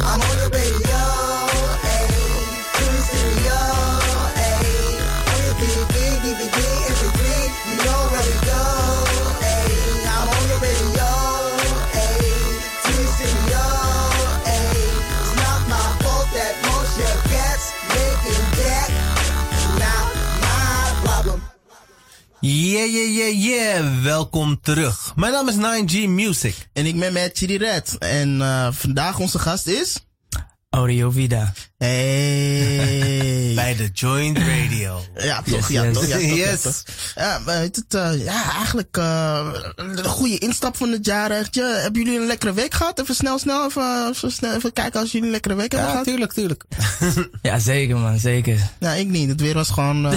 I'm on the radio, Yeah, yeah, yeah, yeah. Welkom terug. Mijn naam is 9G Music. En ik ben met Chidi Red. En uh, vandaag onze gast is... Audio Vida. Hey. Bij de Joint Radio. Ja, toch? Yes, ja, yes. toch? Ja, toch, ja, toch. Ja, weet het, uh, ja, eigenlijk uh, een goede instap van het jaar. Echt. Ja, hebben jullie een lekkere week gehad? Even snel, snel, even, even, snel, even kijken als jullie een lekkere week hebben Ja, gehad. tuurlijk, tuurlijk. Ja, zeker man, zeker. Nou, ik niet. Het weer was gewoon...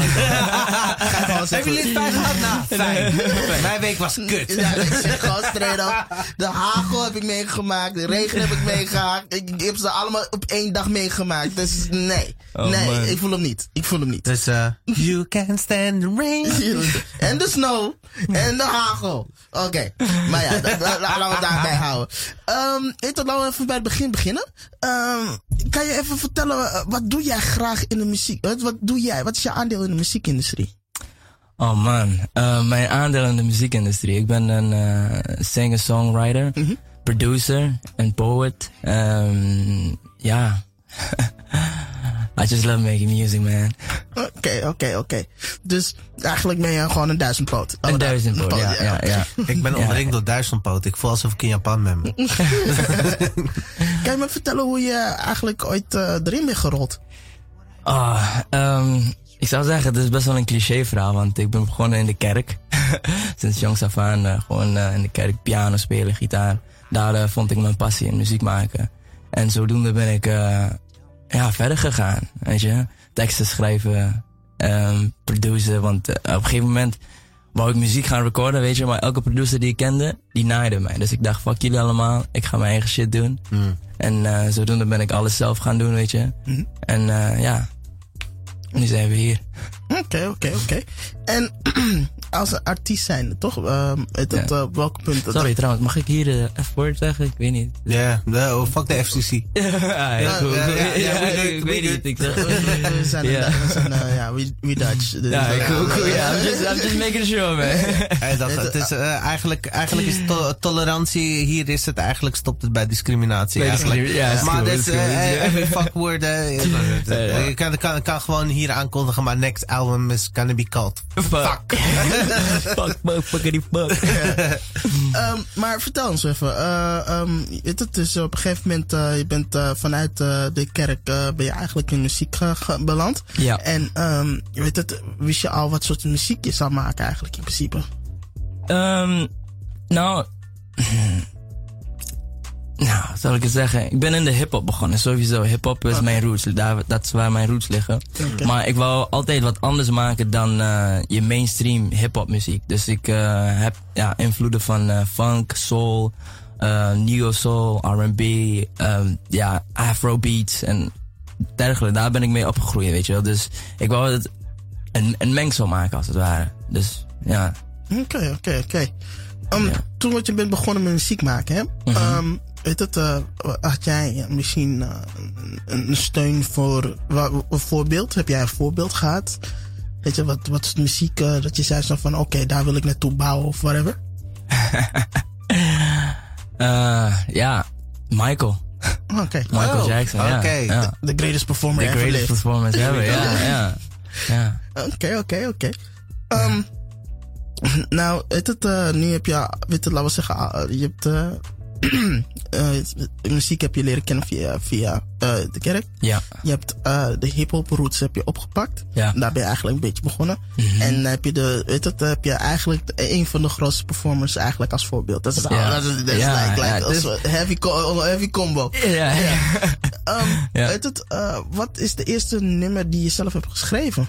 Uh. Hebben jullie het fijn gehad? Nou, fijn. Mijn week was kut. Ja, ik zeg gewoon straight up. De hagel heb ik meegemaakt. De regen heb ik meegemaakt. Ik, ik heb ze allemaal op één dag meegemaakt. Dus nee. Oh, nee, man. ik voel hem niet. Ik voel hem niet. Dus, eh you can stand the rain. en de snow. En de hagel. Oké. Maar ja, laten we het daarbij houden. Um, laten we even bij het begin beginnen. Ehm, kan je even vertellen, eh, wat doe jij graag in de muziek? Wat, wat doe jij? Wat is je aandeel in de muziekindustrie? Oh man, Eh, mijn aandeel in de muziekindustrie. Ik ben een singer-songwriter, producer en poet. Ehm, Ja. I just love making music, man. Oké, oké, oké. Dus eigenlijk ben je gewoon een duizendpoot. Oh, Een duizendpoot, ja, ja, ja. Ik ben Ja. omringd door duizendpoot. Ik voel alsof ik in Japan ben. Kan je me vertellen hoe je eigenlijk ooit eh, erin bent gerold? Ah, ehm, ik zou zeggen, het is best wel een cliché verhaal, want ik ben begonnen in de kerk. Sinds jongs af aan eh, gewoon eh, in de kerk piano spelen, gitaar. Daar vond ik mijn passie in muziek maken. En zodoende ben ik eh, ja, verder gegaan, weet je. Teksten schrijven, ehm produceren, want eh, op een gegeven moment wou ik muziek gaan recorden, weet je. Maar elke producer die ik kende, die naaide mij. Dus ik dacht, fuck jullie allemaal, ik ga mijn eigen shit doen. En eh, zodoende ben ik alles zelf gaan doen, weet je. En eh, ja, nu zijn we hier. Oké, oké, oké. En als een artiest zijn, toch? Ehm het, dat, Ja. eh, op welk punt? dat- Sorry trouwens, mag ik hier de F-word zeggen? Ik weet niet. Ja, yeah, oh, fuck de FCC. ja, ja, ik we weet niet. Ik zeg, We we zijn, Ja. we eh, ja, we, we Dutch. Dus, ja, eh, cool, cool. Ja, I'm just, I'm just making sure, man. Hey, dat, het is, eh, eigenlijk, eigenlijk is to- tolerantie, hier is het eigenlijk, stopt het bij discriminatie. Eigenlijk. ja, maar dus, is eh, eh, ja. je kan, kan, kan gewoon hier aankondigen, maar next album is gonna be called Fuck. fuck, fuck, fuckity fuck. Ehm, maar vertel ons even. je weet het, dus op een gegeven moment, eh, je bent eh, vanuit de kerk, ben je eigenlijk in muziek beland. Ja. En ehm, je weet het, wist je al wat soort muziek je zou maken eigenlijk in principe? Nou, nou, zal ik het zeggen? Ik ben in de hip-hop begonnen. Sowieso, hip-hop is mijn roots. Daar, dat is waar mijn roots liggen. Maar ik wou altijd wat anders maken dan eh, je mainstream hip-hop muziek. Dus ik eh, heb ja, invloeden van eh, funk, soul, neo soul, R&B, ehm, ja, afrobeats en dergelijke. Daar ben ik mee opgegroeid, weet je wel. Dus ik wou het een, een mengsel maken als het ware. Dus ja. Oké, oké, oké. Ehm, Ja. Toen wat je bent begonnen met muziek maken, hè? Mhm. Ehm, weet het, eh, had jij misschien eh, een, steun voor een voorbeeld? Heb jij een voorbeeld gehad? Weet je, wat, wat is de muziek eh, dat je zei zo van, oké, daar wil ik naartoe bouwen of whatever? Eh, ja, Michael. Oké. Michael Oh, Jackson, ja. oké. ja. The greatest performer The ever greatest lived. performance ever, ja, ja. ja. Oké, oké, oké. Ehm, Nou, weet het, nu heb je, weet het, laten we zeggen, ah, je hebt, eh, muziek heb je leren kennen via, via eh, de kerk. Ja, Je hebt eh, de hip-hop roots heb je opgepakt. Ja. Daar ben je eigenlijk een beetje begonnen. En dan heb je de, weet het, heb je eigenlijk een van de grootste performers eigenlijk als voorbeeld. Dat is, Ja. dat is, dat is Ja, like, like dus- heavy, co- heavy combo. ja, ja. Ehm. Weet het, wat is de eerste nummer die je zelf hebt geschreven?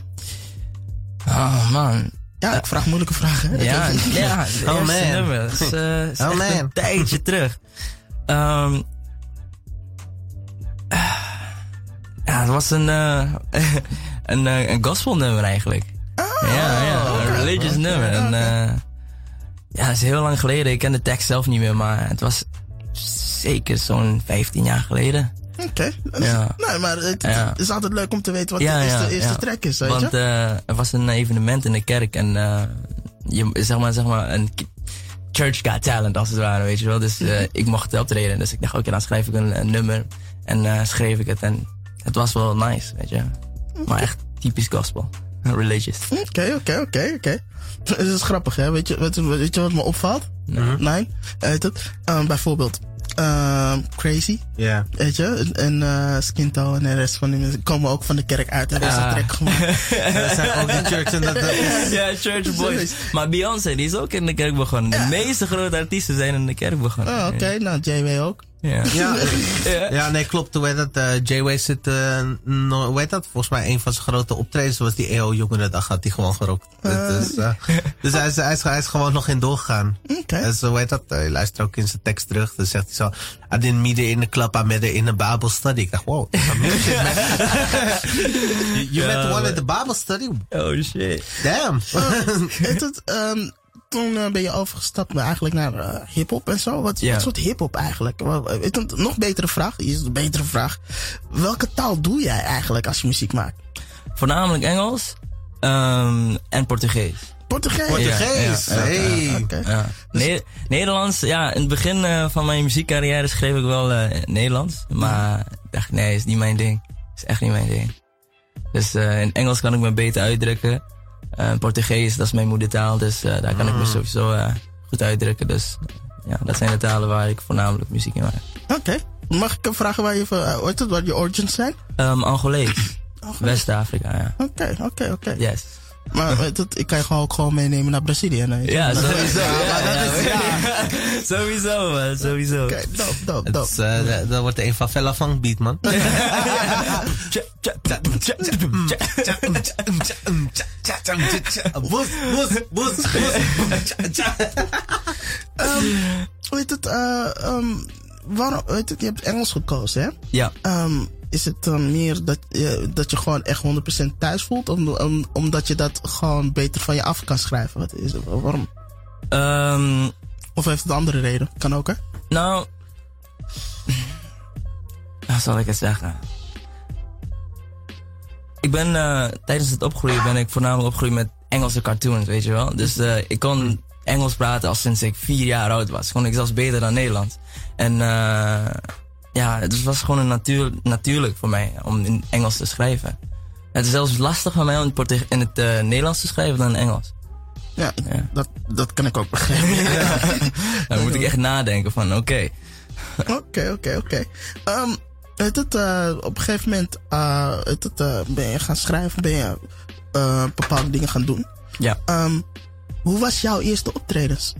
Oh man. Ja, ik vraag moeilijke vragen. hè. Ja, ja, Oh, man. nummer. Dat is, eh, is Oh, echt man. een tijdje terug. Ehm ja, het was een, eh een, eh, een gospel nummer eigenlijk. ja, ja, een religious nummer. En, eh, ja, dat is heel lang geleden. Ik ken de tekst zelf niet meer, maar het was zeker zo'n 15 jaar geleden. Oké. Ja. Nee, maar het, Ja. het is altijd leuk om te weten wat Ja, de eerste, eerste track is, weet Want je? eh, er was een evenement in de kerk en eh, je, zeg maar, zeg maar een church got talent als het ware, weet je wel. Dus eh, ik mocht optreden. Dus ik dacht, oké, dan schrijf ik een, een nummer en schreef ik het. En het was wel nice, weet je. Maar echt typisch gospel. Religious. Oké, oké, oké, oké. Het is grappig, hè? Weet je, weet, je- weet je wat me opvalt? Nee. Weet het? Ehm, bijvoorbeeld, ehm, Crazy, Ja. weet je? En, en eh, Skinto en de rest van die mensen komen ook van de kerk uit en deze Ah. track gemaakt. Dat zijn ook de church en dat, dat is- Ja, church boys. Maar Beyoncé, die is ook in de kerk begonnen. De meeste grote artiesten zijn in de kerk begonnen. Oh, oké. Nou, JW ook. Ja. Ja, Ja. nee, klopt. Hoe heet dat? eh J-Way zit, eh, no, hoe heet dat? Volgens mij een van zijn grote optredens was die EO Jongerendag, had hij gewoon gerokt. dus eh, dus hij, is, hij, is, hij is gewoon nog in doorgegaan. Dus hoe heet dat? Eh, je luistert ook in zijn tekst terug. Dan zegt hij zo, I didn't meet her in the club, I met her in a Bible study. Ik dacht, wow, shit, man. you you met one at the Bible study? Oh shit. Damn. Weet het, ehm, toen eh, ben je overgestapt naar- eigenlijk naar eh, hip-hop en zo. Wat, wat soort hip-hop eigenlijk? Je, nog betere vraag. Is een betere vraag. Welke taal doe jij eigenlijk als je muziek maakt? Voornamelijk Engels ehm, en Portugees. Portugees. Portugees. Ja, ja, ja. hey. Ja. Ne- Nederlands, ja, in het begin eh, van mijn muziekcarrière schreef ik wel Nederlands. Maar ik dacht, nee, is niet mijn ding. Is echt niet mijn ding. Dus in Engels kan ik me beter uitdrukken. Eh, Portugees, dat is mijn moedertaal, dus eh, daar kan ik me sowieso eh, goed uitdrukken. Dus ja, dat zijn de talen waar ik voornamelijk muziek in maak. Oké. Mag ik vragen waar je, wat je origins zijn? Ehm Angolees, West-Afrika, ja. Oké, oké, oké. Yes. Maar ik kan je gewoon ook gewoon meenemen naar Brazilië. nee? Ja, sowieso. Sowieso, man, sowieso. Oké, dope, eh, dat- wordt een van Fella Funk beat, man. Boes, boes, boes. Ehm, weet het, eh, ehm, waarom, weet het, je hebt Engels gekozen, hè? Ja. Is het dan meer dat, je dat je gewoon echt 100% thuis voelt? Om, om, omdat je dat gewoon beter van je af kan schrijven? Wat is het, waarom? Ehm, Of heeft het een andere reden? Kan ook, hè? nou, hoe zal ik het zeggen? Ik ben eh, tijdens het opgroeien ben ik voornamelijk opgegroeid met Engelse cartoons, weet je wel. Dus eh, ik kon Engels praten al sinds ik vier jaar oud was. Kon ik zelfs beter dan Nederlands. En eh, ja, het was gewoon een natuur, natuurlijk voor mij om in Engels te schrijven. Het is zelfs lastig voor mij om in het, eh, Nederlands te schrijven dan in Engels. Ja, ik- Ja. Dat, dat kan ik ook begrijpen. Dan moet ik echt nadenken van, oké. Oké, oké, oké. Ehm, het, eh, op een gegeven moment weet het, ben je gaan schrijven, ben je bepaalde dingen gaan doen. Ja, Ehm, hoe was jouw eerste optredens?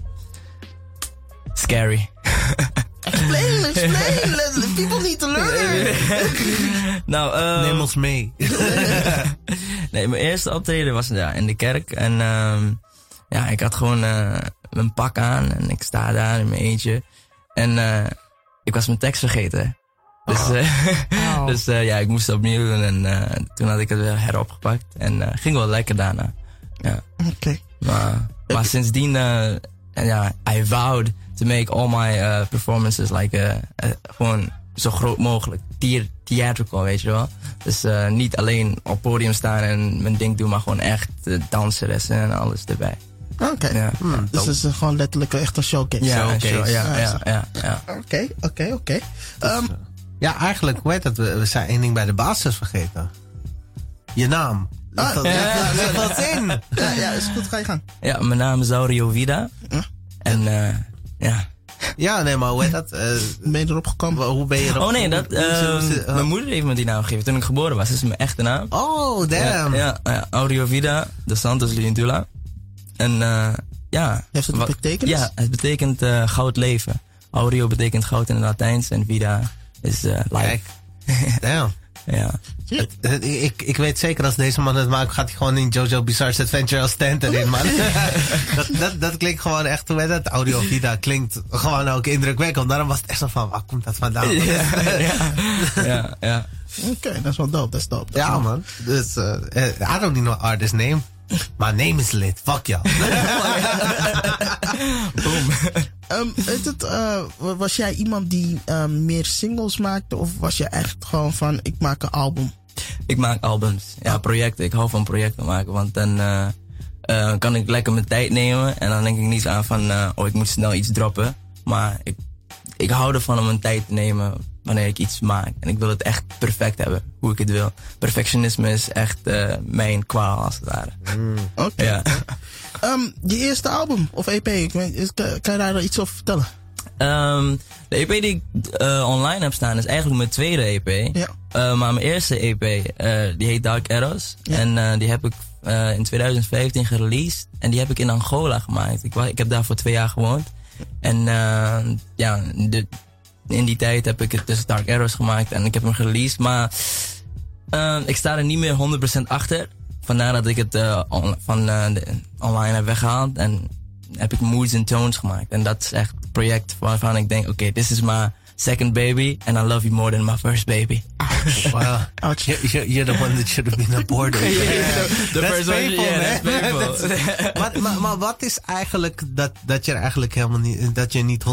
scary. Explain, explain. Let- People need to learn. nou, eh, Neem ons mee. nee, mijn eerste optreden was ja, in de kerk. En ehm, ja, ik had gewoon eh, mijn pak aan en ik sta daar in mijn eentje. En eh, ik was mijn tekst vergeten. Dus, eh, dus eh, ja, ik moest het opnieuw doen en eh, toen had ik het weer heropgepakt. En eh, ging wel lekker daarna. Ja, Oké. maar, maar sindsdien, eh, en ja, I vowed to make all my eh, performances like, eh, eh, gewoon zo groot mogelijk. Theat- theatrical, weet je wel. Dus eh, niet alleen op podium staan en mijn ding doen, maar gewoon echt uh, danseressen en alles erbij. Oké. Ja, Dus het is gewoon letterlijk echt een showcase. ja, Showcase. show, ja, Ja, ja, ja, ja. Oké, oké, oké. Ehm, Ja, eigenlijk, hoe heet dat? We, we zijn één ding bij de basis vergeten. Je naam. Ah, Dat, ja, ja, dat in. ja, ja, is goed, ga je gang. Ja, mijn naam is Aurio Vida. En eh, ja. Ja, nee, maar hoe heet dat? Eh, Ben je erop gekomen? hoe ben je erop? Oh nee, dat, hoe- mijn moeder heeft me die naam gegeven toen ik geboren was. Dat is mijn echte naam. Oh, damn. Ja, ja, ja, Audio Vida de Santos Lintula. En eh ja. Heeft het wat- betekenis? Ja, het betekent eh, goud leven. Audio betekent goud in het Latijns en Vida is eh life. Kijk. Damn. Ja. Het- het- ik, ik weet zeker als deze man het maakt, gaat hij gewoon in Jojo Bizarre's Adventure als tent erin, man. dat, dat, dat klinkt gewoon echt, hoe heet dat? Audio Vida klinkt gewoon ook indrukwekkend. Daarom was het echt zo van, waar komt dat vandaan? ja, ja, ja. Oké, dat is wel dope, dat is dope. Ja, man. Dus, eh, I don't need no artist name. My name is lit. Fuck jou. Ehm, weet het, eh, wa- was jij iemand die eh, meer singles maakte? Of was je echt gewoon van, ik maak een album? Ik maak albums. Ja, projecten. Ik hou van projecten maken. Want dan eh, eh, kan ik lekker mijn tijd nemen. En dan denk ik niet aan van, eh, oh, ik moet snel iets droppen. Maar ik, ik hou ervan om mijn tijd te nemen wanneer ik iets maak. En ik wil het echt perfect hebben, hoe ik het wil. Perfectionisme is echt eh, mijn kwaal, als het ware. Oké. Ja. Ehm, je eerste album of EP, ik weet, is- kan, je daar iets over vertellen? Ehm, de EP die ik eh, online heb staan is eigenlijk mijn tweede EP. Ja. Eh, maar mijn eerste EP, die heet Dark Arrows. Ja. En die heb ik in 2015 gereleased. En die heb ik in Angola gemaakt. Ik, ik heb daar voor twee jaar gewoond. En ja, de, in die tijd heb ik het dus Dark Arrows gemaakt. En ik heb hem gereleased. Maar eh, ik sta er niet meer 100% achter. Vandaar dat ik het eh, van eh, online heb weggehaald. En heb ik Moods and Tones gemaakt. En dat is echt het project waarvan ik denk, oké, this is my second baby. And I love you more than my first baby. Wow. Ouch. You- you- You're the one that should have been aborted. The That's first one, painful, yeah, man. that's painful. That's- maar, maar, maar wat is eigenlijk dat, dat je er eigenlijk helemaal niet, dat je niet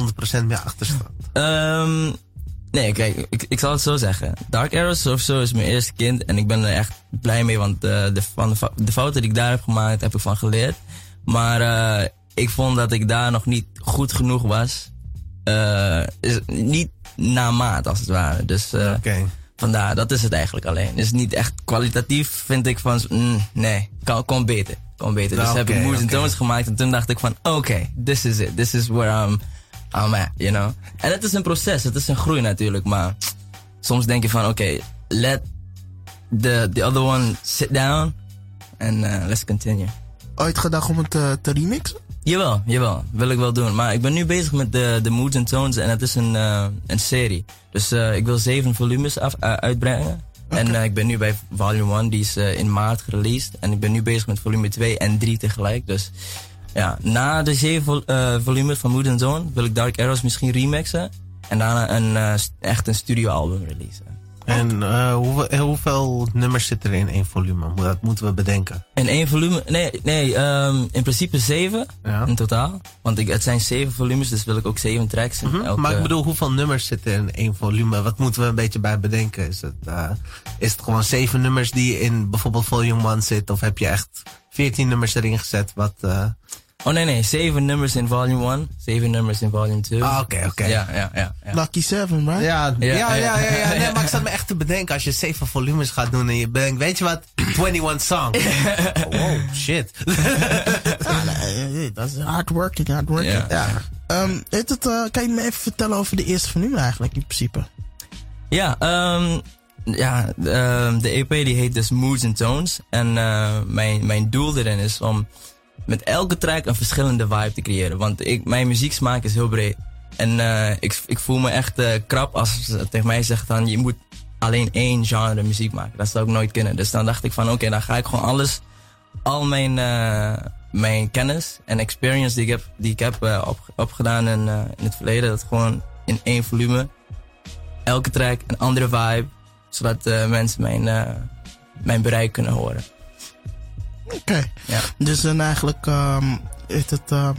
100% meer achter staat? Ehm, nee, kijk, ik, ik zal het zo zeggen. Dark Arrows sowieso is mijn eerste kind en ik ben er echt blij mee, want eh, de, van de, fou- de fouten die ik daar heb gemaakt, heb ik van geleerd. Maar eh, ik vond dat ik daar nog niet goed genoeg was. Eh, is niet na maat, als het ware. Dus eh, Oké. vandaar, dat is het eigenlijk alleen. Is niet echt kwalitatief, vind ik van, mm, nee, kan, kon beter. Kon beter. Nou, dus heb ik oké, Moods and oké. Tones gemaakt en toen dacht ik van, oké, this is it. This is where I'm, I'm at, you know. En het is een proces, het is een groei natuurlijk, maar soms denk je van, oké, let the, the other one sit down and uh, let's continue. Ooit gedacht om het eh, te remixen? Jawel, jawel. Wil ik wel doen. Maar ik ben nu bezig met de, de Moods and Tones en het is een, eh, een serie. Dus eh, ik wil zeven volumes af, eh, uitbrengen. En ik ben nu bij volume 1, die is in maart gereleased. En ik ben nu bezig met volume 2 en 3 tegelijk. Dus ja, na de zeven vol- volumes van Mood and Zone wil ik Dark Arrows misschien remixen. En daarna een, echt een studioalbum releasen. En eh, hoeveel, eh, hoeveel nummers zitten er in één volume? Dat moeten we bedenken. In één volume, nee, nee ehm, in principe zeven Ja. in totaal. Want ik, het zijn zeven volumes, dus wil ik ook zeven tracks. in Mhm, elke- Maar ik bedoel, hoeveel nummers zitten in één volume? Wat moeten we een beetje bij bedenken? Is het, eh, is het gewoon zeven nummers die in bijvoorbeeld volume 1 zitten? Of heb je echt veertien nummers erin gezet? Wat, Oh nee, nee, zeven nummers in volume 1, zeven nummers in volume 2. Ah, oké, oké. Ja, ja, ja. ja. Lucky Seven, right? Ja, ja, ja, ja, ja. ja, Nee, maar ik zat me echt te bedenken als je zeven volumes gaat doen en je bedenkt, weet je wat? 21 songs. Oh, wow, shit. Nee, nee, dat is hard working, hard working. Ja. Ja. Ehm, weet het, eh, kan je me even vertellen over de eerste volume eigenlijk in principe? Ja, ehm, ja de, ehm, de EP die heet dus Moods and Tones. En eh, mijn, mijn doel erin is om met elke track een verschillende vibe te creëren. Want ik, mijn muzieksmaak is heel breed. En eh, ik, ik voel me echt eh, krap als ze tegen mij zegt van je moet alleen één genre muziek maken. Dat zou ik nooit kunnen. Dus dan dacht ik van oké, dan ga ik gewoon alles, al mijn, eh, mijn kennis en experience die ik heb, die ik heb op, opgedaan in, in het verleden, dat gewoon in één volume elke track een andere vibe, zodat mensen mijn, mijn bereik kunnen horen. Oké. Ja. Dus dan eigenlijk, ehm weet het, ehm,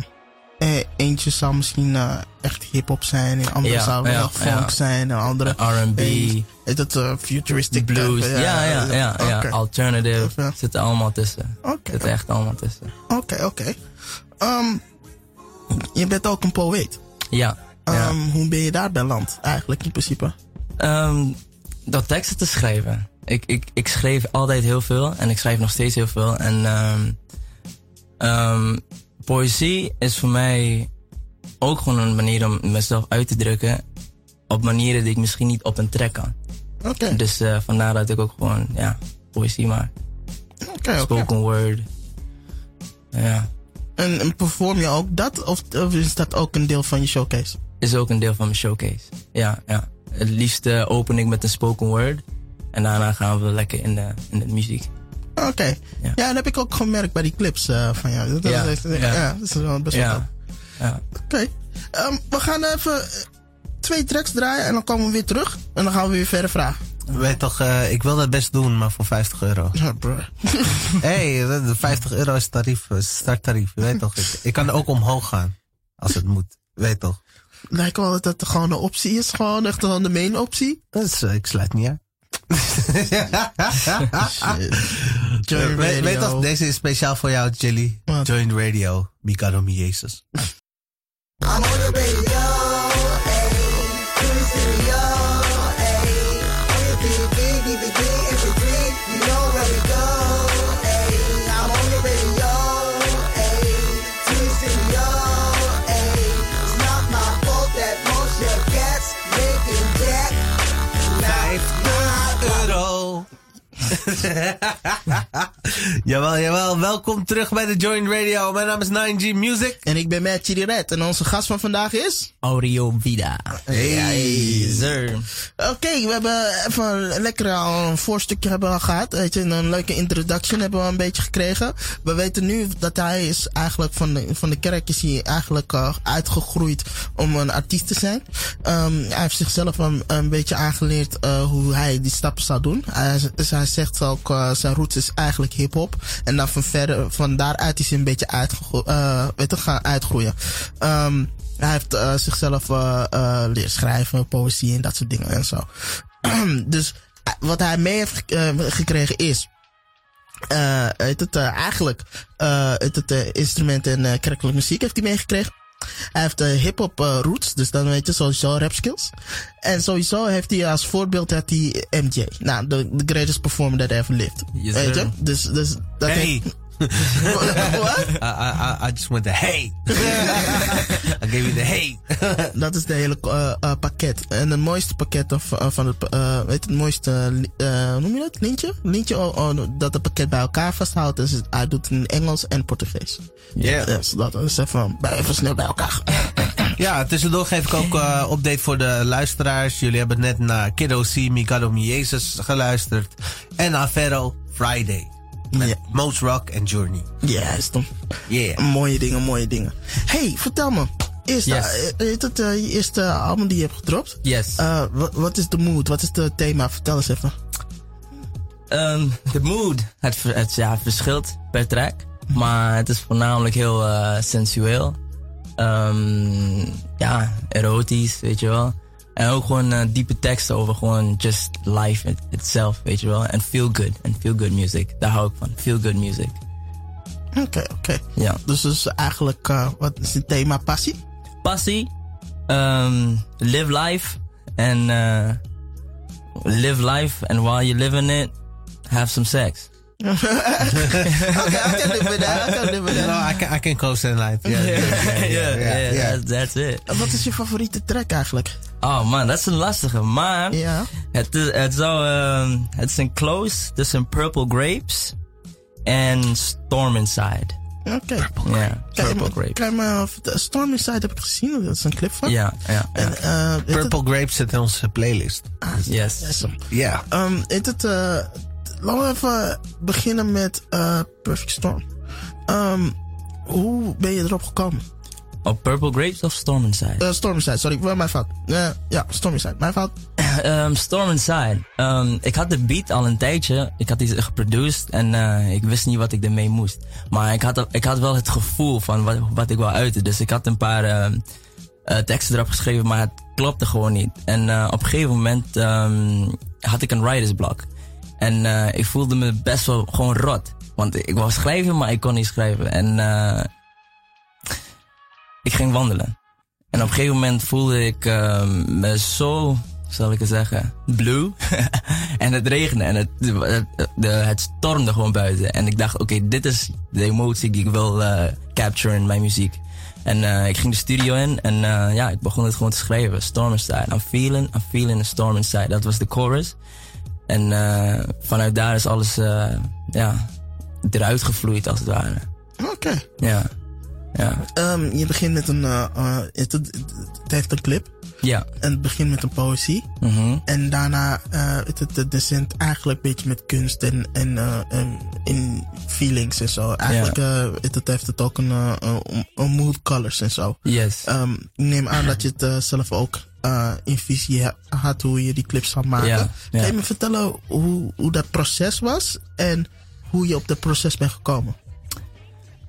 eh, eentje zou misschien eh, echt hip-hop zijn, en andere Ja, zou ja, wel funk ja. zijn, en andere R&B, Weet het, eh, futuristic blues, type, ja, ja, ja, alternative, Ja. zitten allemaal tussen. Oké, Zitten echt allemaal tussen. oké, oké. Ehm, Je bent ook een poëet. Ja. ja. Hoe ben je daar beland, eigenlijk, in principe? Ehm, dat teksten te schrijven. Ik, ik, ik schreef altijd heel veel en ik schrijf nog steeds heel veel. En ehm, ehm, poëzie is voor mij ook gewoon een manier om mezelf uit te drukken op manieren die ik misschien niet op een track kan. Oké, Dus eh, vandaar dat ik ook gewoon ja, poëzie oké, oké. Spoken word. Ja, En, en perform je ook dat? Of, of is dat ook een deel van je showcase? is ook een deel van mijn showcase. Ja, ja. Het liefst eh, open ik met een spoken word. En daarna gaan we lekker in de, in de muziek. Oké. Ja. Ja. dat heb ik ook gemerkt bij die clips eh, van jou. Dat, Ja, dat, dat- ja. ja, dat is wel best wel Ja. Oké. Ehm, we gaan even eh, twee tracks draaien en dan komen we weer terug. En dan gaan we weer verder vragen. Weet toch, eh, ik wil dat best doen, maar voor 50 euro. Ja, bro. Hé, hey, de 50 euro is tarief, is starttarief. Weet toch, ik, ik kan ook omhoog gaan. Als het moet. Weet toch? Lijkt wel dat het gewoon een optie is. Gewoon echt gewoon de main optie. Dat is, ik sluit niet uit. Join weet, weet Radio. toch, deze is speciaal voor jou, Jelly. Wat? Join Radio, Mikado Mi Jesus. I'm on your radio, ayy. jawel, jawel. Welkom terug bij de Join Radio. Mijn naam is 9G Music. En ik ben Matt Chidi Red. En onze gast van vandaag is... Audio Vida. Hey. Sir. Oké, we hebben even lekker al een voorstukje hebben we gehad. Weet je, een leuke introduction hebben we een beetje gekregen. We weten nu dat hij is eigenlijk van de, van de kerk is hij eigenlijk uh, uitgegroeid om een artiest te zijn. Um, hij heeft zichzelf een, een beetje aangeleerd uh, hoe hij die stappen zou doen. Hij, dus hij zegt uh, zijn roots is eigenlijk hip-hop. En dan van verder, van daaruit is hij een beetje uitgegro- uh, je, gaan uitgroeien. Um, hij heeft uh, zichzelf uh, leren schrijven, poëzie en dat soort dingen en zo. dus wat hij mee heeft gekregen is. Het, eigenlijk het, instrumenten en kerkelijke muziek heeft hij meegekregen. Hij heeft uh, hip-hop uh, roots, dus dan weet je sowieso rap skills. En sowieso heeft hij als voorbeeld had hij MJ. Nou, the, the greatest performer that ever lived. Yes, weet je? Dus, dus dat Hey. heeft- What? I, I, I- just went the hey. I gave you the hey. Dat is de hele uh, uh, pakket. En het mooiste pakket of, uh, van het, uh, weet het mooiste, uh, noem je dat? Lintje? Lintje oh, oh, dat het pakket bij elkaar vasthoudt. Dus het- hij doet het in Engels en Portugees. Yeah. Dus dat is even, bij- even snel bij elkaar. Ja, tussendoor geef ik ook uh, update voor de luisteraars. Jullie hebben net naar Kiddo C, Mikado Mi Jesus geluisterd. En naar Ferro Friday. Met. Most Rock en Journey. Dan. Yeah. Mooie dingen, mooie dingen. Hey, vertel me. Eerste, Yes. eh, het uh, je eerste album die je hebt gedropt? Yes. Uh, wat, is de mood? Wat is het thema? Vertel eens even. Um, de mood. Het, het ja, verschilt per track. Maar het is voornamelijk heel eh, sensueel. Um, ja, erotisch, weet je wel. En ook gewoon eh, diepe teksten over gewoon just life it, itself, weet je wel. En feel good. En feel good music. Daar hou ik van. Feel good music. Oké, oké. Ja. Dus dus eigenlijk, uh, wat is het thema? Passie? Passie. Um, live life. En eh live life. And while you're living it, have some sex. Oké, I can live with that. I can live with that. No, I can, I can co-sign light. Yeah, yeah, yeah, yeah. That's, that's it. Wat is je favoriete track eigenlijk? Oh man, dat is een lastige. Maar Ja. het, is, het, zou, ehm, het is een close tussen Purple Grapes en Storm Inside. Oké. Ja, Kan je Purple Grapes. Me vertellen? Storm Inside heb ik gezien. Dat is een clip van. Ja, ja. En, eh, Purple Grapes zit in onze playlist. Yes. Yes. Ja. Um, het, uh, laten we even beginnen met uh, Perfect Storm. Um, hoe ben je erop gekomen? Op Purple Grapes of Storm Inside? Uh, Storm Inside, sorry, wel mijn fout. Uh, ja, Storm Inside, mijn fout. Ehm, Storm Inside. Ehm, ik had de beat al een tijdje. Ik had die geproduced en eh, ik wist niet wat ik ermee moest. Maar ik had, ik had wel het gevoel van wat, wat ik wil uiten. Dus ik had een paar ehm, eh, teksten erop geschreven, maar het klopte gewoon niet. En eh, op een gegeven moment ehm, had ik een writer's block. En eh, ik voelde me best wel gewoon rot. Want ik wou schrijven, maar ik kon niet schrijven. En eh, ik ging wandelen. En op een gegeven moment voelde ik ehm, me zo, zal ik het zeggen, blue. en het regende en het, het, de, het stormde gewoon buiten. En ik dacht, oké, dit is de emotie die ik wil eh capture in mijn muziek. En ik ging de studio in en ja, ik begon het gewoon te schrijven. Storm inside. I'm feeling, I'm feeling a storm inside. Dat was de chorus. En eh, vanuit daar is alles eh, ja, eruit gevloeid als het ware. Oké. Ja, ja, Um, je begint met een, uh, uh, het, heeft een clip. ja. En het begint met een poëzie. mhm. En daarna uh, het, het, descent eigenlijk een beetje met kunst en, en, en in feelings en zo. Eigenlijk het, het heeft het ook een, een, mood colors en zo. Yes. Um, ik neem aan dat je het zelf ook uh, in visie ha- had hoe je die clips zou maken. Ja, Kan ja. je me vertellen hoe, hoe dat proces was en hoe je op dat proces bent gekomen?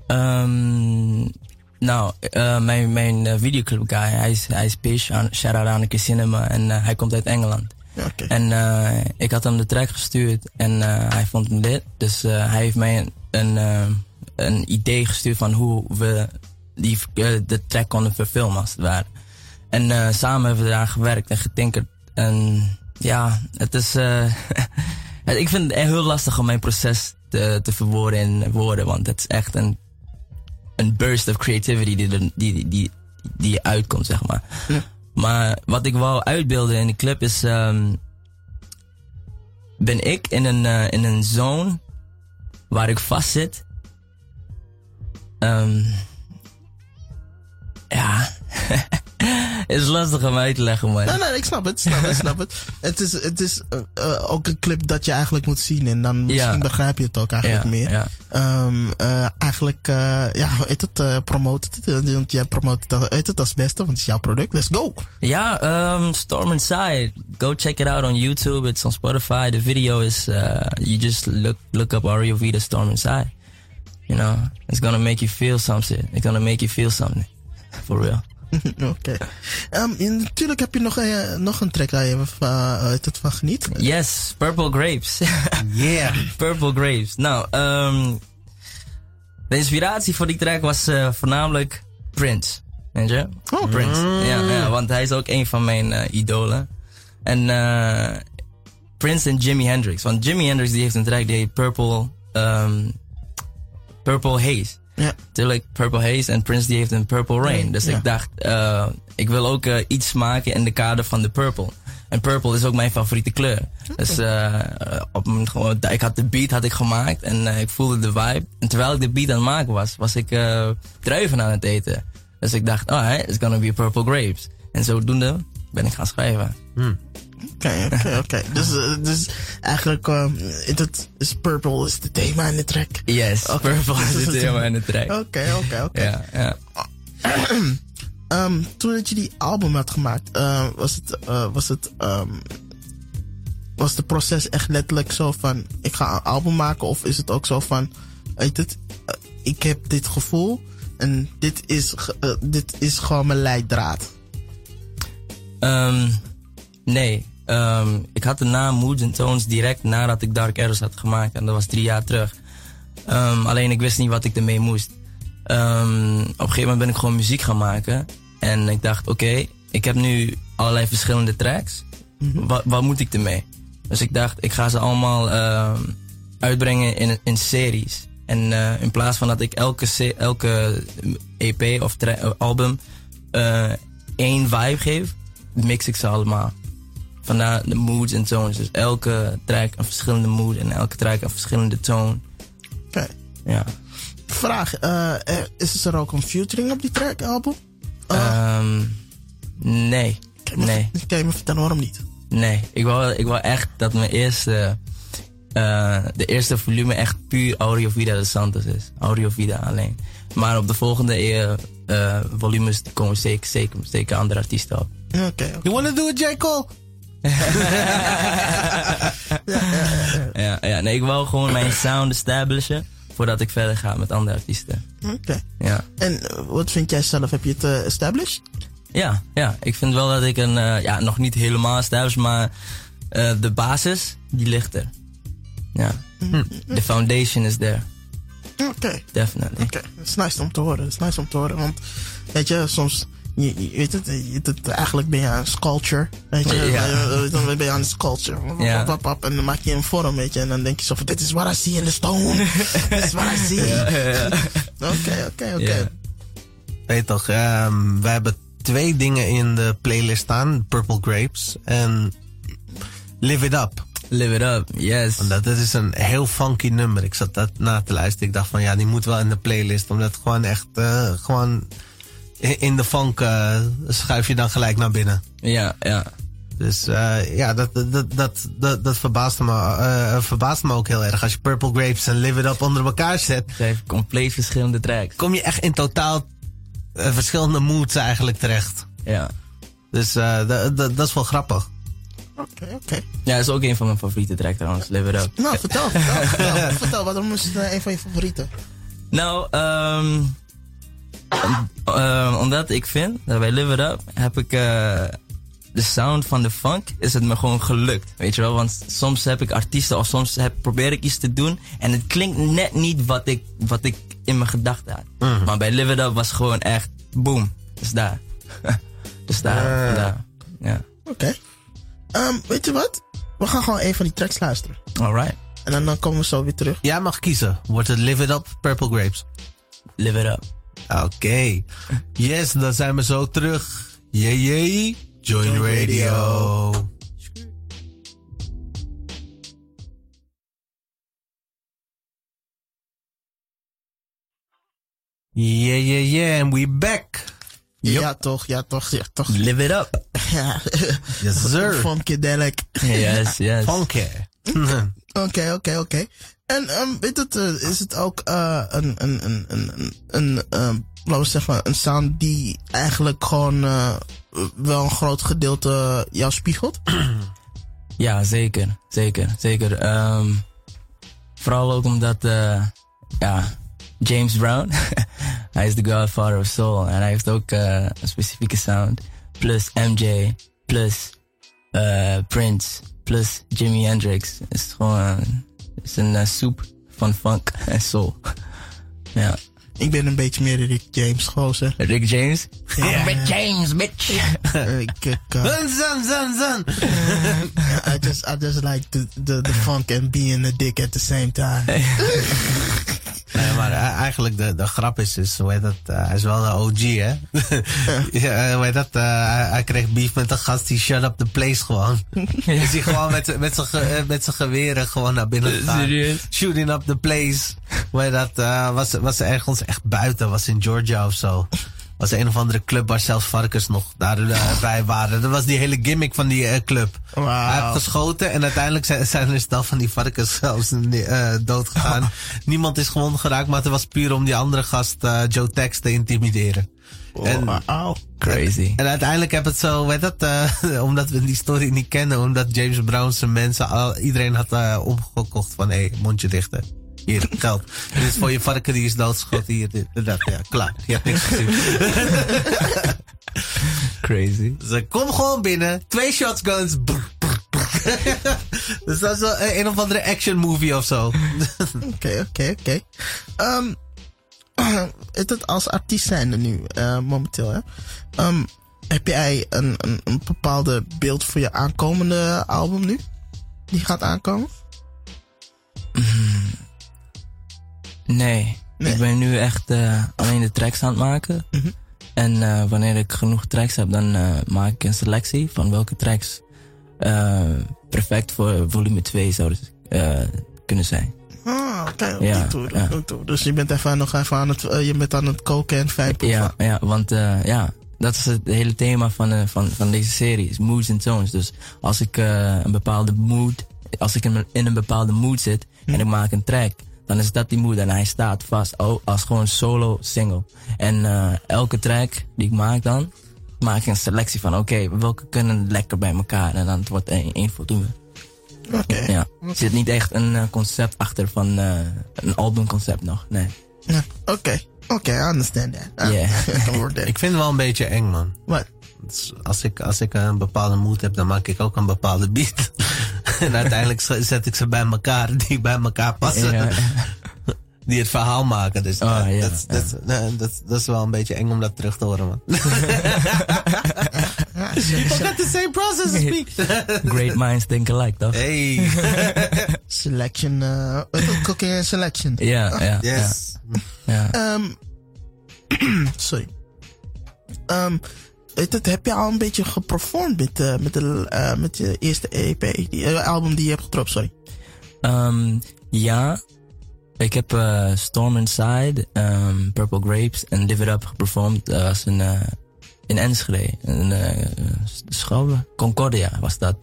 Ehm, Nou, eh, mijn, mijn eh, videoclip guy, hij is, hij is Pish, shout-out aan de Cinema, en eh, hij komt uit Engeland. En ik had hem de track gestuurd en hij vond hem dit. Dus hij heeft mij een, een, een idee gestuurd van hoe we die, de track konden verfilmen, als het ware. En samen hebben we eraan gewerkt en getinkerd. En ja, het is. ik vind het heel lastig om mijn proces te, te verwoorden in woorden, want het is echt een, een burst of creativity die, er, die, die, die uitkomt, zeg maar. Maar wat ik wou uitbeelden in de clip is. ehm, ben ik in een, eh, in een zone waar ik vast zit. Ehm, ja. is lastig om uit te leggen, man. Nee, nee, ik snap het, snap het, snap het. Het is, het is eh, eh, ook een clip dat je eigenlijk moet zien en dan misschien Ja. begrijp je het ook eigenlijk Ja, meer. ja. Ehm, eh, eigenlijk, eh, ja, heet het, promote het, want jij promoot het, heet het als beste, want het is jouw product. Let's go! Ja, um, Storm Inside. Go check it out on YouTube. It's on Spotify. The video is, uh, you just look, look up Ario Vita Storm Inside. You know, it's gonna make you feel something. It's gonna make you feel something. For real. Oké. Ehm, natuurlijk heb je nog, eh, nog een track waar je van, uh, het van geniet. Yes, Purple Grapes. Yeah. Purple Grapes. Nou, um, de inspiratie voor die track was uh, voornamelijk Prince. Weet je? Oh, Prince. Ja, ja, want hij is ook een van mijn uh, idolen. En Prince en Jimi Hendrix. Want Jimi Hendrix die heeft een track die heet Purple, um, Purple Haze. Ja. Natuurlijk Purple Haze en Prince die heeft een Purple Rain. Dus Ja. ik dacht, uh, ik wil ook uh, iets maken in de kader van de Purple. En purple is ook mijn favoriete kleur. Dus uh, op gewoon, ik had de beat had ik gemaakt en uh, ik voelde de vibe. En terwijl ik de beat aan het maken was, was ik uh, druiven aan het eten. Dus ik dacht, oh, it's gonna be purple grapes. En zodoende ben ik gaan schrijven. Oké, oké, oké. Dus, uh, dus eigenlijk um, het is purple is het thema in de track. Yes, purple is het thema in de track. Oké, oké, oké. Ja, ja. Um, toen dat je die album had gemaakt, uh, was het, uh, was het, um, was het proces echt letterlijk zo van, ik ga een album maken? Of is het ook zo van, weet het, uh, ik heb dit gevoel en dit is, dit is gewoon mijn leidraad? Um, nee, um, ik had de naam Moods and Tones direct nadat ik Dark Arrows had gemaakt. En dat was drie jaar terug. Um, alleen ik wist niet wat ik ermee moest. Um, op een gegeven moment ben ik gewoon muziek gaan maken. En ik dacht, oké, okay, ik heb nu allerlei verschillende tracks. Mm -hmm. wat, wat moet ik ermee? Dus ik dacht, ik ga ze allemaal uh, uitbrengen in, in series. En uh, in plaats van dat ik elke, elke EP of album uh, één vibe geef, mix ik ze allemaal. Vandaar de moods en tones. Dus elke track een verschillende mood en elke track een verschillende toon. Oké. Okay. Ja. Vraag, is er ook een featuring op die track album? Uh, um, nee. Kan je, nee. Me, kan je me vertellen waarom niet? Nee, ik wou, ik wou echt dat mijn eerste, uh, de eerste volume echt puur Audio Vida de Santos is. Audio Vida alleen. Maar op de volgende volumes komen zeker, zeker, zeker andere artiesten op. Oké. Okay, okay. You wanna do it, J. Cole? Ja, ja. Nee, ik wou gewoon mijn sound establishen voordat ik verder ga met andere artiesten. Oké. Okay. Ja. En wat vind jij zelf? Heb je het uh, established? Ja, ja, ik vind wel dat ik een, uh, ja, nog niet helemaal established, maar de basis, die ligt er. Ja. Mm. The foundation is there. Oké. Okay. Definitely. Oké, het is nice om te horen. Het is nice om te horen, want weet je, soms je, je weet het, je, het, eigenlijk ben je aan sculpture, weet je, ja. dan ben je aan een sculpture, ja. pap, pap, en dan maak je een vorm, weet je, en dan denk je zo van, dit is what I see in the stone, dit is what I see. Oké, oké, oké. Weet toch, um, wij hebben twee dingen in de playlist staan, Purple Grapes en Live It Up. Live It Up, yes. Dat, dat is een heel funky nummer. Ik zat dat na te luisteren. Ik dacht van ja, die moet wel in de playlist. Omdat het gewoon echt, uh, gewoon in de funk uh, schuif je dan gelijk naar binnen. Ja, ja. Dus uh, ja, dat, dat, dat, dat, dat verbaasde, me, uh, verbaasde me ook heel erg. Als je Purple Grapes en Live It Up onder elkaar zet. Vijf compleet verschillende tracks. Kom je echt in totaal verschillende moods eigenlijk terecht. Ja. Dus dat, dat is wel grappig. Oké, okay, oké. Okay. Ja, dat is ook een van mijn favoriete tracks trouwens, Live It Up. Nou, vertel, vertel, vertel, vertel waarom is het een van je favorieten? Nou, um, Eh, omdat ik vind dat bij Live It Up heb ik eh, de sound van de funk is het me gewoon gelukt. Weet je wel? Want soms heb ik artiesten of soms heb, probeer ik iets te doen en het klinkt net niet wat ik, wat ik in mijn gedachten had. Maar bij Live It Up was gewoon echt boom. Dus daar. dus daar. Ah. daar. Ja. Oké. Ehm, weet je wat? We gaan gewoon een van die tracks luisteren. Alright. En dan, dan komen we zo weer terug. Jij mag kiezen. Wordt het Live It Up, Purple Grapes? Live It Up. Oké. Yes, dan zijn we zo terug. Jee, jee. Join Radio. Yeah, yeah, yeah. And we back. Ja, toch, ja, toch, ja, toch. Live It Up. Ja. Yes, sir. Funkadelic. Yes, yes. Funky. Oké, oké, oké. En um, weet het, eh, is het ook eh, een, een, een, een, een, een ehm, zeggen, een sound die eigenlijk gewoon eh, wel een groot gedeelte jou spiegelt? Ja, zeker. Zeker, zeker. Ehm, vooral ook omdat, ja, James Brown, hij is de godfather of soul. En hij heeft ook een specifieke sound. Plus MJ, plus Prince, plus Jimi Hendrix. Het is gewoon is een eh, soep van funk en soul. ja. Ik ben een beetje meer de Rick James gozer. Rick James? Ja. Rick James, bitch! Ik, ik, eh, Zan, zan, zan, zan. I just, I just like the, the, the funk and being a dick at the same time. Nee, maar eh, eigenlijk de, de grap is, is hoe heet dat, eh, hij is wel een OG, hè? ja, eh, hoe heet dat, hij, kreeg beef met een gast die shut up the place gewoon. Is hij gewoon met, met zijn met zijn geweren gewoon naar binnen gegaan. Serieus? Shooting up the place. Hoe heet dat, eh, was, was ergens echt buiten, was in Georgia of zo. Was een of andere club waar zelfs varkens nog daarbij waren. Dat was die hele gimmick van die eh, club. Hij heeft geschoten en uiteindelijk zijn, zijn er een stel van die varkens zelfs uh, dood gegaan. Niemand is gewond geraakt, maar het was puur om die andere gast, eh, Joe Tex, te intimideren. En, Wauw. Crazy. en uiteindelijk heb het zo, weet dat, eh, omdat we die story niet kennen, omdat James Brown zijn mensen, al, iedereen had uh, omgekocht van, hé, hey, mondje dicht hè. Hier, geld. Dit is voor je varken die is doodgeschoten. Hier, dit, dat, ja, klaar. Je hebt niks gezien. Crazy. Dus eh, kom gewoon binnen. Twee shotguns. Brr, brr, brr. dus dat is wel een, een of andere action movie of zo. Oké, oké, oké. Ehm, is het als artiest zijnde nu, eh, momenteel, hè? Ehm, heb jij een, een, een bepaalde beeld voor je aankomende album nu? Die gaat aankomen? Nee. Nee. Ik ben nu echt eh, alleen de tracks aan het maken. Mhm. En eh, wanneer ik genoeg tracks heb, dan eh, maak ik een selectie van welke tracks perfect voor volume 2 zouden kunnen zijn. Ah, oké, op Ja, die tour, ja. op die tour. Dus je bent even nog even aan het, je bent aan het koken en fijnproeven. Ja, ja want ja, dat is het hele thema van, van, van deze serie, is moods en tones. Dus als ik een bepaalde mood, als ik in, in een bepaalde mood zit en ik maak een track, dan is dat die mood en hij staat vast oh, als gewoon solo single. En eh, elke track die ik maak dan, maak ik een selectie van oké, welke kunnen lekker bij elkaar en dan wordt één, één voldoende. Oké. Ja. Er zit niet echt een eh, concept achter van eh, een albumconcept nog, nee. Ja, Oké, oké, I understand that. Ah, Yeah. I that. Ik vind het wel een beetje eng, man. Wat? Dus als ik, als ik een bepaalde mood heb, dan maak ik ook een bepaalde beat. en uiteindelijk zet ik ze bij elkaar, die bij elkaar passen. Ja. Die het verhaal maken. Dus Oh, ja, dat, dat, nee, dat, dat is wel een beetje eng om dat terug te horen, man. We got the same process as me. Great minds think alike, toch? Hey. Selection, het? cooking and selection. Ja, ja. Yes. ja. Ehm, sorry. Ehm, weet het, heb je al een beetje geperformed met, eh, met, de, eh, met je eerste EP, die, eh, album die je hebt gedropt, sorry. Ehm, ja. Ik heb eh, Storm Inside, ehm, Purple Grapes en Live It Up geperformed. Dat was een, eh, in Enschede. Een uh, schouw, Concordia was dat.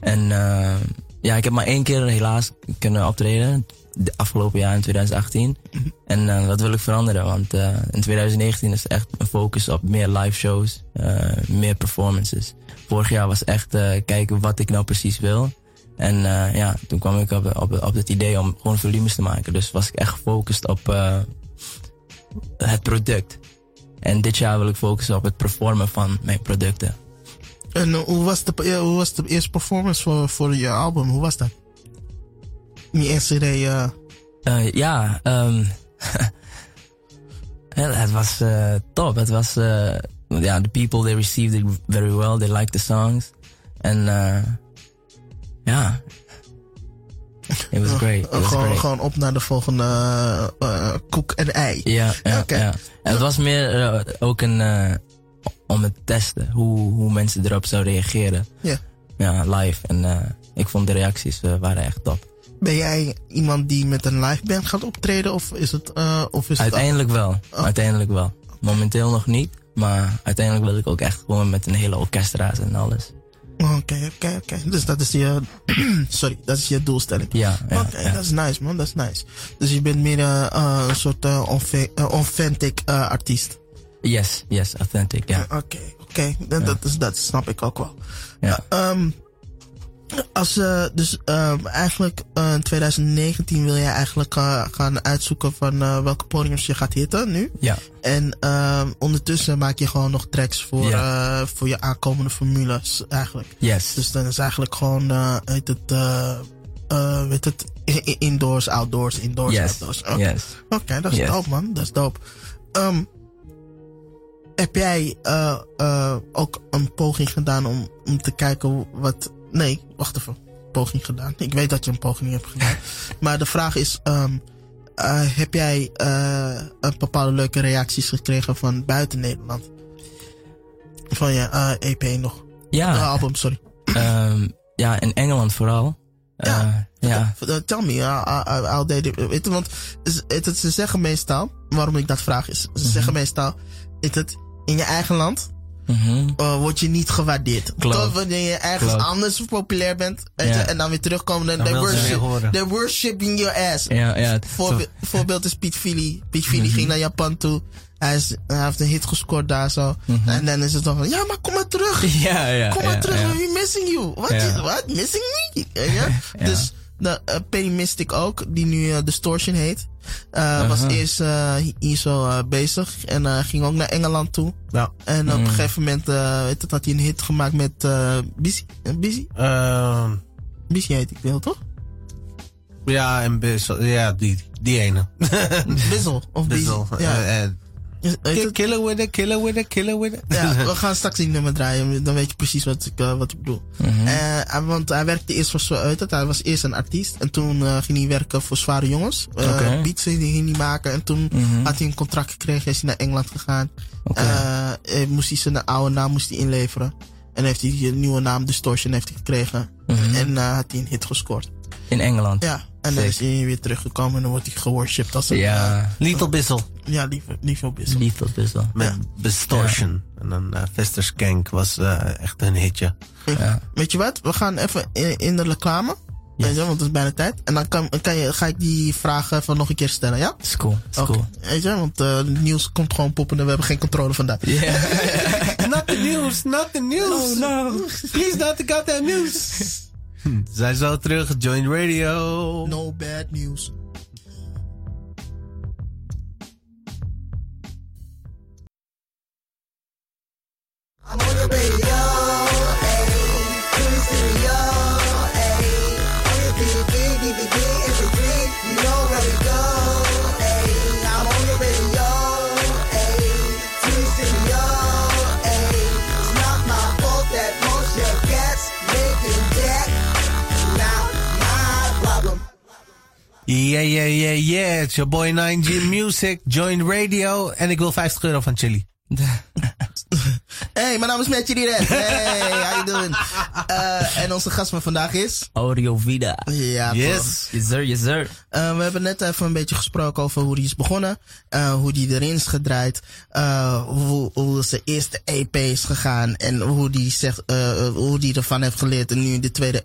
En eh, ja, ik heb maar één keer helaas kunnen optreden. De afgelopen jaar in 2018. En eh, dat wil ik veranderen, want eh, in 2019 is echt een focus op meer live shows, eh, meer performances. Vorig jaar was echt kijken wat ik nou precies wil. En uh, ja, toen kwam ik op, op, op het idee om gewoon volumes te maken. Dus was ik echt gefocust op uh, het product. En dit jaar wil ik focussen op het performen van mijn producten. En eh, hoe, was de, ja, hoe was de eerste performance voor, voor je album? Hoe was dat? Die eerste CD, eh, Eh, ja, ehm, ja, het was top. Het was, ja, the people they received it very well. They liked the songs. En ja, it was great. It was gewoon, great. gewoon op naar de volgende koek en ei. Ja, ja. En het was meer ook een, om het te testen. Hoe, hoe mensen erop zouden reageren. Ja. Ja, live. En eh, ik vond de reacties eh, waren echt top. Ben jij iemand die met een live band gaat optreden? Of is het... eh, of is het Uiteindelijk wel. Oh. Uiteindelijk wel. Momenteel nog niet. Maar uiteindelijk wil ik ook echt gewoon met een hele orkestra's en alles. Oké, oké, oké. Dus dat is je... sorry, dat is je doelstelling. Ja, ja, Oké, ja. dat is nice man, dat is nice. Dus je bent meer een soort authentic artiest. Yes, yes, authentic, ja. Oké, oké. Dat, dat, is- dat snap ik ook wel. ja. Ehm, als, eh, dus ehm, eigenlijk eh, in 2019 wil jij eigenlijk eh, gaan uitzoeken van eh, welke podiums je gaat hitten nu. Ja, En ehm, ondertussen maak je gewoon nog tracks voor, eh, voor je aankomende formules eigenlijk. yes. Dus dan is eigenlijk gewoon, eh heet het, eh eh, weet het, indoors, outdoors, indoors, yes, outdoors. Oké, yes. Oké, dat is Yes. dope man, dat is dope. Ehm, heb jij eh, eh, ook een poging gedaan om, om te kijken wat... Nee, wacht even. Poging gedaan. Ik weet dat je een poging hebt gedaan. maar de vraag is, ehm, eh, heb jij een bepaalde leuke reacties gekregen van buiten Nederland? Van je EP nog. Ja, album, sorry. ehm, ja, in Engeland vooral. Ja. Ja. Tell me, I'll want het, het, ze zeggen meestal, waarom ik dat vraag is, ze zeggen meestal, is het in je eigen land Mhm. uh, word je niet gewaardeerd. Klopt. Tot wanneer je ergens Klopt. anders populair bent weet je, en dan weer terugkomen, dan Dan they wil ze worship, weer horen. they worshiping your ass. Ja, ja. voorbeeld is Piet Philly. Piet Philly Mhm. ging naar Japan toe. Hij, is, hij heeft een hit gescoord daar zo. En dan is het dan van, ja, maar kom maar terug. Mhm. Ja, ja. Kom maar ja, terug, ja. we missing you. Wat? Ja. is- What? Missing me? Ja? Ja. Dus de uh, Penny Mystic ook, die nu eh, Distortion heet. eh, was eerst eh, hier zo eh, bezig. En eh, ging ook naar Engeland toe. Ja. En Mm. op een gegeven moment eh, weet het, had hij een hit gemaakt met uh, Busy. Busy? Ehm, Busy heet ik wel, toch? ja, en Bizzle, ja, die, die ene. Bizzle of Busy. Bizzle. Ja. Het? Killer with it, killer with it, killer with it. ja, we gaan straks die nummer draaien. Dan weet je precies wat ik, eh, wat ik bedoel. Hij- want hij werkte eerst voor zo uit. het. Hij was eerst een artiest. En toen eh, ging hij werken voor zware jongens. Oké. Beats ging hij maken. En toen Mhm. had hij een contract gekregen. Is hij naar Engeland gegaan. Moest hij zijn oude naam moest hij inleveren. En heeft hij een nieuwe naam, Distortion, heeft hij gekregen. Mhm. En had hij een hit gescoord. In Engeland. Ja, en dan Sick. is hij weer teruggekomen. En dan wordt hij geworshipped als een... Ja. Little Bizzle. eh, ja, lieve, lieve Bissel. Lethal Pistol. Met Distortion. En dan uh, Vester Skank was eh, echt een hitje. Ja. Weet je wat? We gaan even in, in de reclame. Yes. Weet je, want het is bijna tijd. En dan kan, kan je, ga ik die vragen even nog een keer stellen, ja? Is cool. Is cool. Weet je, want eh, het nieuws komt gewoon poppen en we hebben geen controle van dat. Ja. not the news, not the news. Oh, no. Please not the goddamn news. Hm, Zijn zo terug, Join Radio. No bad news. I'm on the radio, ayy. Yeah, yeah, yeah, yeah. It's your boy 9G Music, Join Radio. En ik wil 50 euro van Chili. Hey, mijn naam is Matthew Diret. Hey, how you doing? Eh, en onze gast van vandaag is... Audio Vida. Ja. Yes. Yes sir, yes sir. Eh, we hebben net even een beetje gesproken over hoe die is begonnen. eh, hoe die erin is gedraaid. hoe, hoe zijn eerste EP is gegaan. En hoe die, zegt, hoe die ervan heeft geleerd. En nu de tweede,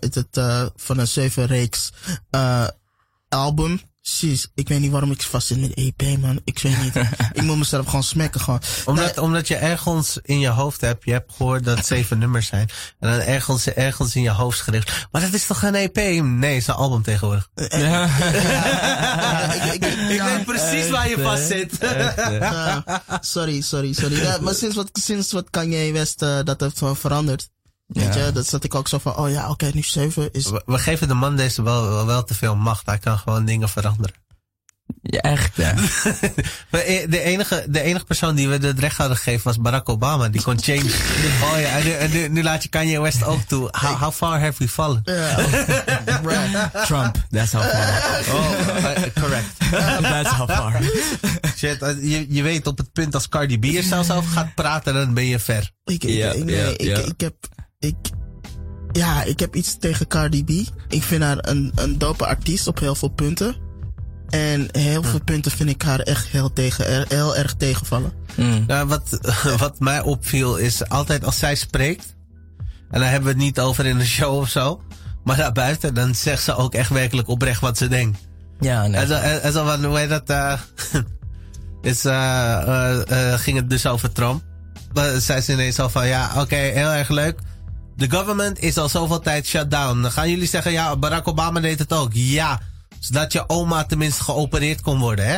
het, van een zeven reeks album. Precies. Ik weet niet waarom ik vast zit met EP, man. Ik weet niet. ik moet mezelf gewoon smekken, gewoon. Omdat, Nee, omdat je ergens in je hoofd hebt, je hebt gehoord dat zeven nummers zijn. En dan ergens, ergens in je hoofd schreef. Maar dat is toch geen EP? Nee, het is een album tegenwoordig. Ja. ja, ik, ik, ik, ja, precies waar je vast zit. sorry, sorry, sorry. Ja, maar sinds wat, sinds wat Kanye West eh, dat heeft wel veranderd. Weet Ja. je, dat zat ik ook zo van, oh ja, oké, nu 7 is... We, we geven de man deze wel, wel, wel te veel macht. Hij kan gewoon dingen veranderen. ja, echt, ja. Maar e- De enige, de enige persoon die we het recht hadden gegeven was Barack Obama. Die kon change. oh ja, en nu, en nu, nu laat je Kanye West ook toe. How, how far have we fallen? Trump, that's how far. Oh, uh, correct. That's how far. Shit, uh, je, je weet op het punt als Cardi B er zelfs over gaat praten, dan ben je ver. Ik, ik, nee, ik heb, ik, ja, ik heb iets tegen Cardi B. Ik vind haar een, een dope artiest op heel veel punten. En heel veel punten vind ik haar echt heel, tegen, heel erg tegenvallen. Mm. Nou, wat, wat mij opviel is altijd als zij spreekt, en dan hebben we het niet over in een show of zo, maar daarbuiten, dan zegt ze ook echt werkelijk oprecht wat ze denkt. Ja, nee. En zo, en, en zo van, hoe heet dat? eh is, eh, eh, eh, ging het dus over Trump. Maar zei ze ineens al van, ja, oké, heel erg leuk. De government is al zoveel tijd shut down. Dan gaan jullie zeggen, ja, Barack Obama deed het ook. Ja, zodat je oma tenminste geopereerd kon worden, hè?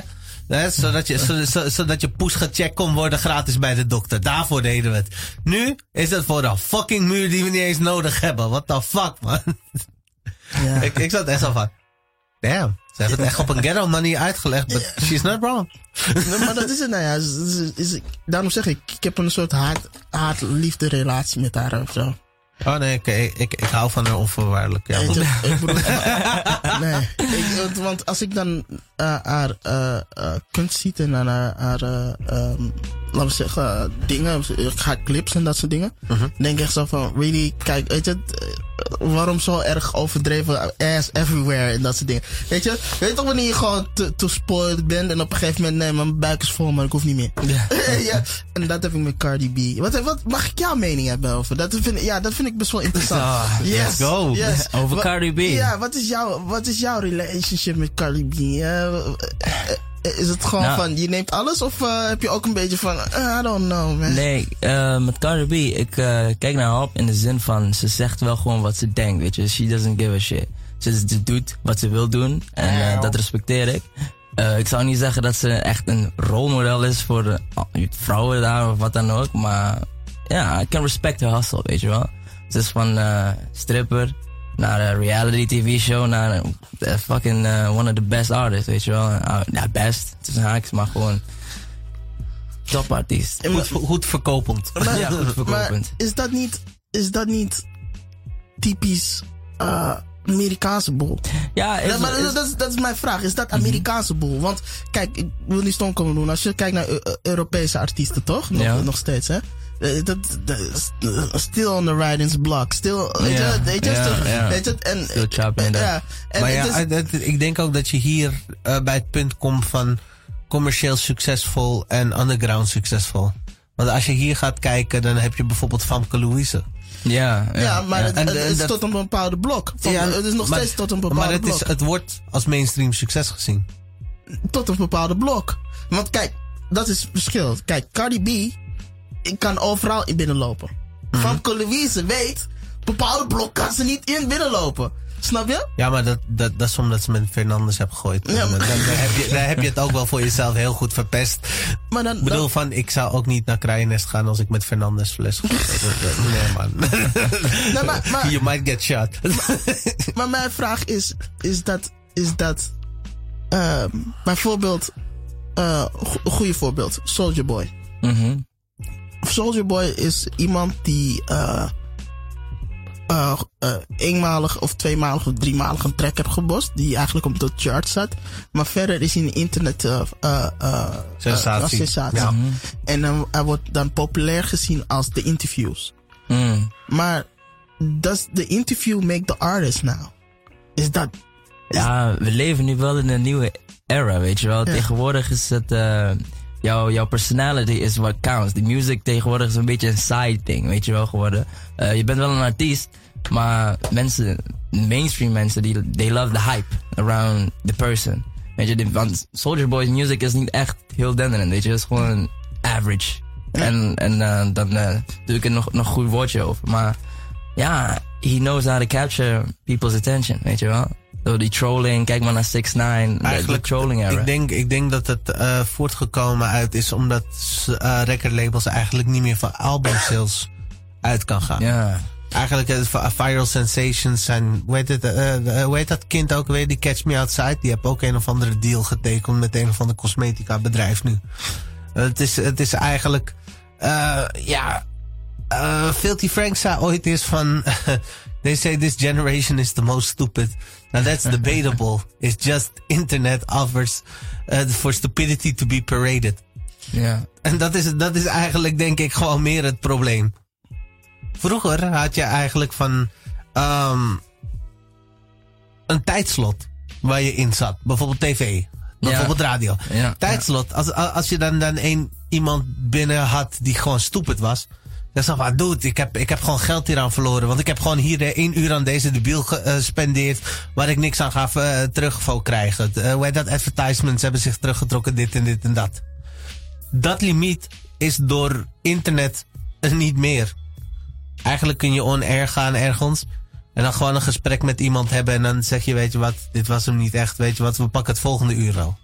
Hè, zodat, je, zo- zo- zodat je poes gecheckt kon worden gratis bij de dokter. Daarvoor deden we het. Nu is het voor een fucking muur die we niet eens nodig hebben. What the fuck, man? Ja. ik, ik zat echt zo van... Damn, ze hebben het echt op een ghetto manier uitgelegd. But she's not wrong. Maar dat is het, nou ja. Is, is, is- daarom zeg ik, ik heb een soort haat- haat-liefde relatie met haar of zo. Oh nee, ik, ik, ik, ik hou van haar onvoorwaardelijk. Ja, ik bedoel, nee. Ik, want- als ik dan eh, haar eh, eh, kunst ziet en aan haar, ehm, laten we zeggen, dingen, haar clips en dat soort dingen, denk ik echt zo van, really, kijk, weet je, waarom zo erg overdreven, ass everywhere en dat soort dingen. Weet je, weet toch wanneer je gewoon te, te spoiled bent en op een gegeven moment, nee, mijn buik is vol, maar ik hoef niet meer. Ja. ja, en dat heb ik met Cardi B. Wat, wat mag ik jouw mening hebben over? Dat vind, ja, dat vind ik best wel interessant. Ah, yes, let's go. Yes. Over Cardi B. Ja, wat is jouw, wat is jouw relationship met Cardi B? Eh, eh, eh, is het gewoon Nou. van, je neemt alles of heb je ook een beetje van, I don't know man. Nee, met Cardi B, ik kijk naar haar op in de zin van, ze zegt wel gewoon wat ze denkt, weet je. She doesn't give a shit. Ze, ze doet wat ze wil doen en dat respecteer ik. Ik zou niet zeggen dat ze echt een rolmodel is voor vrouwen daar of wat dan ook, maar ja, I can respect her hustle, weet je wel. Ze is van stripper naar een reality tv show naar een eh, fucking eh, one of the best artists, weet je wel. Uh, ja, best, tussen haakjes, maar gewoon topartiest. En Goed, goed verkopend. maar, Ja, goed maar verkopend. is dat niet, is dat niet typisch eh, Amerikaanse boel? Ja, is, Ja, maar is- dat, is, dat is mijn vraag. Is dat Amerikaanse boel? Want kijk, ik wil niet stom komen doen. Als je kijkt naar Eu- Eu- Europese artiesten, toch? Nog, Ja. nog steeds, hè? Eh, Dat, dat, still on the writing's block. Still, weet je, ja. weet je, en, Still chopping ja, en maar ja, ik denk ook dat je hier eh, bij het punt komt van commercieel succesvol en underground succesvol. Want als je hier gaat kijken, dan heb je bijvoorbeeld Famke Louise. ja, ja, ja, maar het, En, het eh, is dat- tot een bepaalde blok. Van- Ja, het is nog maar- steeds tot een bepaalde Maar het, blok. is, het wordt als mainstream succes gezien. tot een bepaalde blok. Want kijk, dat is het verschil. Kijk, Cardi B ik kan overal in binnenlopen. Mhm. Famke Louise weet, bepaalde blok kan ze niet in binnenlopen. Snap je? Ja, maar dat, dat, dat is omdat ze met Fernandes hebben gegooid. Ja, dan, dan heb je, dan heb je het ook wel voor jezelf heel goed verpest. Maar dan, Ik bedoel dan- van, ik zou ook niet naar Krijennest gaan als ik met Fernandes fles Nee man. nee, maar, maar, You might get shot. maar mijn vraag is, is dat, is dat, ehm, bijvoorbeeld, eh, go- een goede voorbeeld, Soldier Boy. Mhm. Soldier Boy is iemand die eh eh eh, eenmalig of tweemalig of driemalig een track heeft gebost. Die eigenlijk op de chart zat. Maar verder is hij een internet eh, Sensatie. sensatie. Ja. En dan hij wordt dan populair gezien als de interviews. Mm. Maar does the interview make the artist now? Is dat... Ja, we leven nu wel in een nieuwe era, weet je wel. Ja. Tegenwoordig is het, jouw, jouw personality is what counts. De music tegenwoordig is een beetje een side thing, weet je wel, geworden. Eh, je bent wel een artiest, maar mensen, mainstream mensen, die, they love the hype around the person. Weet je, die- want Soldier Boy's music is niet echt heel denderend, weet je. Het is gewoon average. En, en eh, dan eh, doe ik er nog, nog een goed woordje over. Maar ja, he knows how to capture people's attention, weet je wel. Door die trolling, kijk maar naar 6 9 de trolling era. Ik denk, ik denk dat het eh, voortgekomen uit is omdat uh, recordlabels eigenlijk niet meer van album sales uit kan gaan. ja. Eigenlijk uh, viral sensations zijn, hoe heet, het, hoe heet dat kind ook weer, die Catch Me Outside, die heeft ook een of andere deal getekend met een of ander cosmetica bedrijf nu. het, is, het is eigenlijk, ja, Filthy Frank zei ooit eens van, they say this generation is the most stupid. Now that's debatable. It's just internet offers uh, for stupidity to be paraded. Ja. En dat is, dat is eigenlijk denk ik gewoon meer het probleem. Vroeger had je eigenlijk van um, een tijdslot waar je in zat. Bijvoorbeeld tv, bijvoorbeeld Ja. radio. Ja, Tijdslot. Als, als je dan, dan een, iemand binnen had die gewoon stupid was. Dan zei van, dude, ik heb, ik heb gewoon geld hier aan verloren. Want ik heb gewoon hier eh, één uur aan deze debiel gespendeerd. waar ik niks aan ga uh, terug voor krijgen. Uh, hoe dat? Advertisements hebben zich teruggetrokken, dit en dit en dat. Dat limiet is door internet niet meer. Eigenlijk kun je on-air gaan ergens. En dan gewoon een gesprek met iemand hebben. En dan zeg je, weet je wat, dit was hem niet echt. Weet je wat, we pakken het volgende uur wel.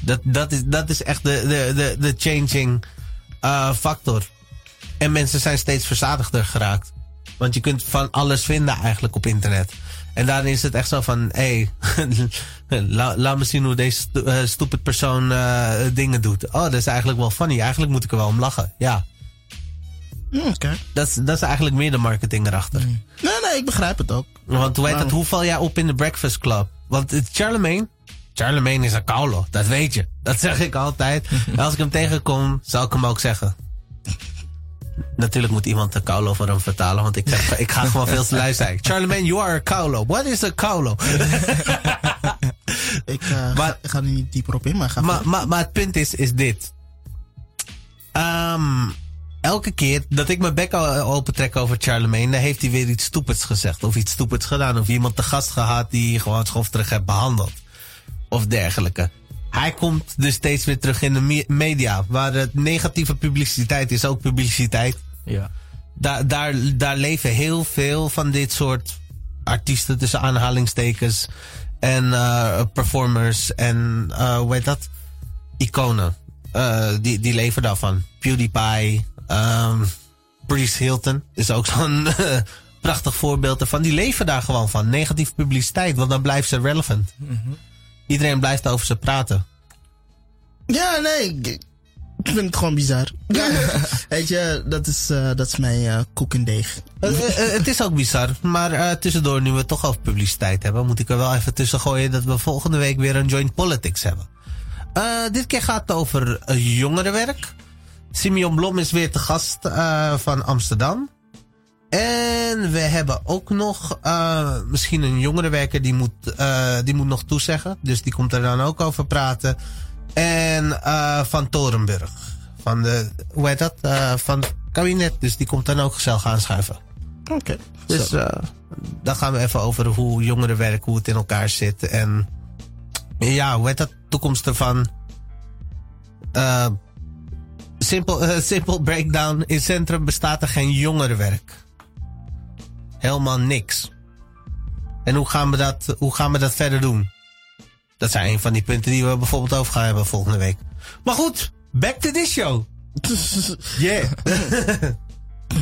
Dat, dat, is, dat is echt de, de, de, de changing factor. En mensen zijn steeds verzadigder geraakt. Want je kunt van alles vinden eigenlijk op internet. En daarin is het echt zo van, hé, hey, la, laat me zien hoe deze stu uh, stupid persoon uh, dingen doet. Oh, dat is eigenlijk wel funny. Eigenlijk moet ik er wel om lachen. Ja. Mm, Oké. Okay. Dat, is, dat is eigenlijk meer de marketing erachter. Mm. Nee, nee, ik begrijp het ook. Want hoe, heet dat, hoe val jij op in de Breakfast Club? Want Charlemagne, Charlemagne is een kaulo. Dat weet je. Dat zeg ik altijd. en als ik hem tegenkom, zal ik hem ook zeggen. Natuurlijk moet iemand de kaulo voor hem vertalen, want ik, ik ga gewoon veel te lui zijn. Charlemagne, you are a kaulo. What is a kaulo? ik, uh, maar, ik ga er niet dieper op in, maar ga maar, maar, maar het punt is, is dit. Um, elke keer dat ik mijn bek opentrek over Charlemagne, dan heeft hij weer iets stupids gezegd. Of iets stupids gedaan. Of iemand te gast gehad die gewoon schofterig heeft behandeld. Of dergelijke. Hij komt dus steeds weer terug in de me media. Waar het negatieve publiciteit is ook publiciteit. Ja. Daar, daar, daar leven heel veel van dit soort artiesten tussen aanhalingstekens. En uh, performers en uh, hoe heet dat? Iconen. Uh, die, die leven daarvan. PewDiePie. Um, Paris Hilton is ook zo'n prachtig voorbeeld ervan. Die leven daar gewoon van. Negatieve publiciteit, want dan blijft ze relevant. Mm -hmm. Iedereen blijft over ze praten. Ja, nee. Ik vind het gewoon bizar. Weet je, dat is, uh, dat is mijn uh, koek en deeg. Uh, het is ook bizar. Maar tussendoor, nu we toch over publiciteit hebben, moet ik er wel even tussen gooien dat we volgende week weer een joint politics hebben. dit keer gaat het over jongerenwerk. Simeon Blom is weer te gast van Amsterdam. En we hebben ook nog uh, misschien een jongerenwerker die moet, uh, die moet nog toezeggen. Dus die komt er dan ook over praten. En uh, van Torenburg. Van de, hoe heet dat? van het kabinet. Dus die komt dan ook gezellig aanschuiven. Oké. Okay. Dus dan gaan we even over hoe jongerenwerk, hoe het in elkaar zit. En ja, hoe heet dat? Toekomst ervan. Simpel, simpel breakdown. In centrum bestaat er geen jongerenwerk helemaal niks. En hoe gaan we dat, hoe gaan we dat verder doen? Dat zijn een van die punten die we bijvoorbeeld over gaan hebben volgende week. Maar goed, back to this show. Yeah.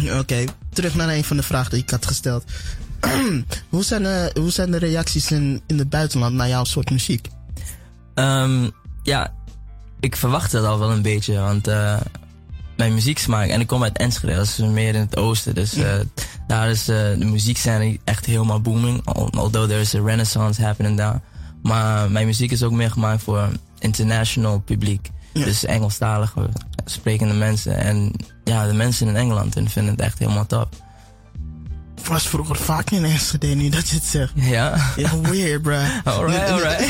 Oké, okay, terug naar een van de vragen die ik had gesteld. hoe, zijn de, hoe zijn de reacties in, in het buitenland naar jouw soort muziek? Um, ja, ik verwacht het al wel een beetje, want uh, mijn muzieksmaak, en ik kom uit Enschede, dat is meer in het oosten, dus uh, daar is uh, de muziekscène echt helemaal booming, although there is a renaissance happening daar. Maar mijn muziek is ook meer gemaakt voor international publiek, ja. dus Engelstalige sprekende mensen. En ja, de mensen in Engeland vinden het echt helemaal top. Ik was vroeger vaak in Enschede, nu dat je het zegt. Ja? Ja, weird, bro. Alright, alright.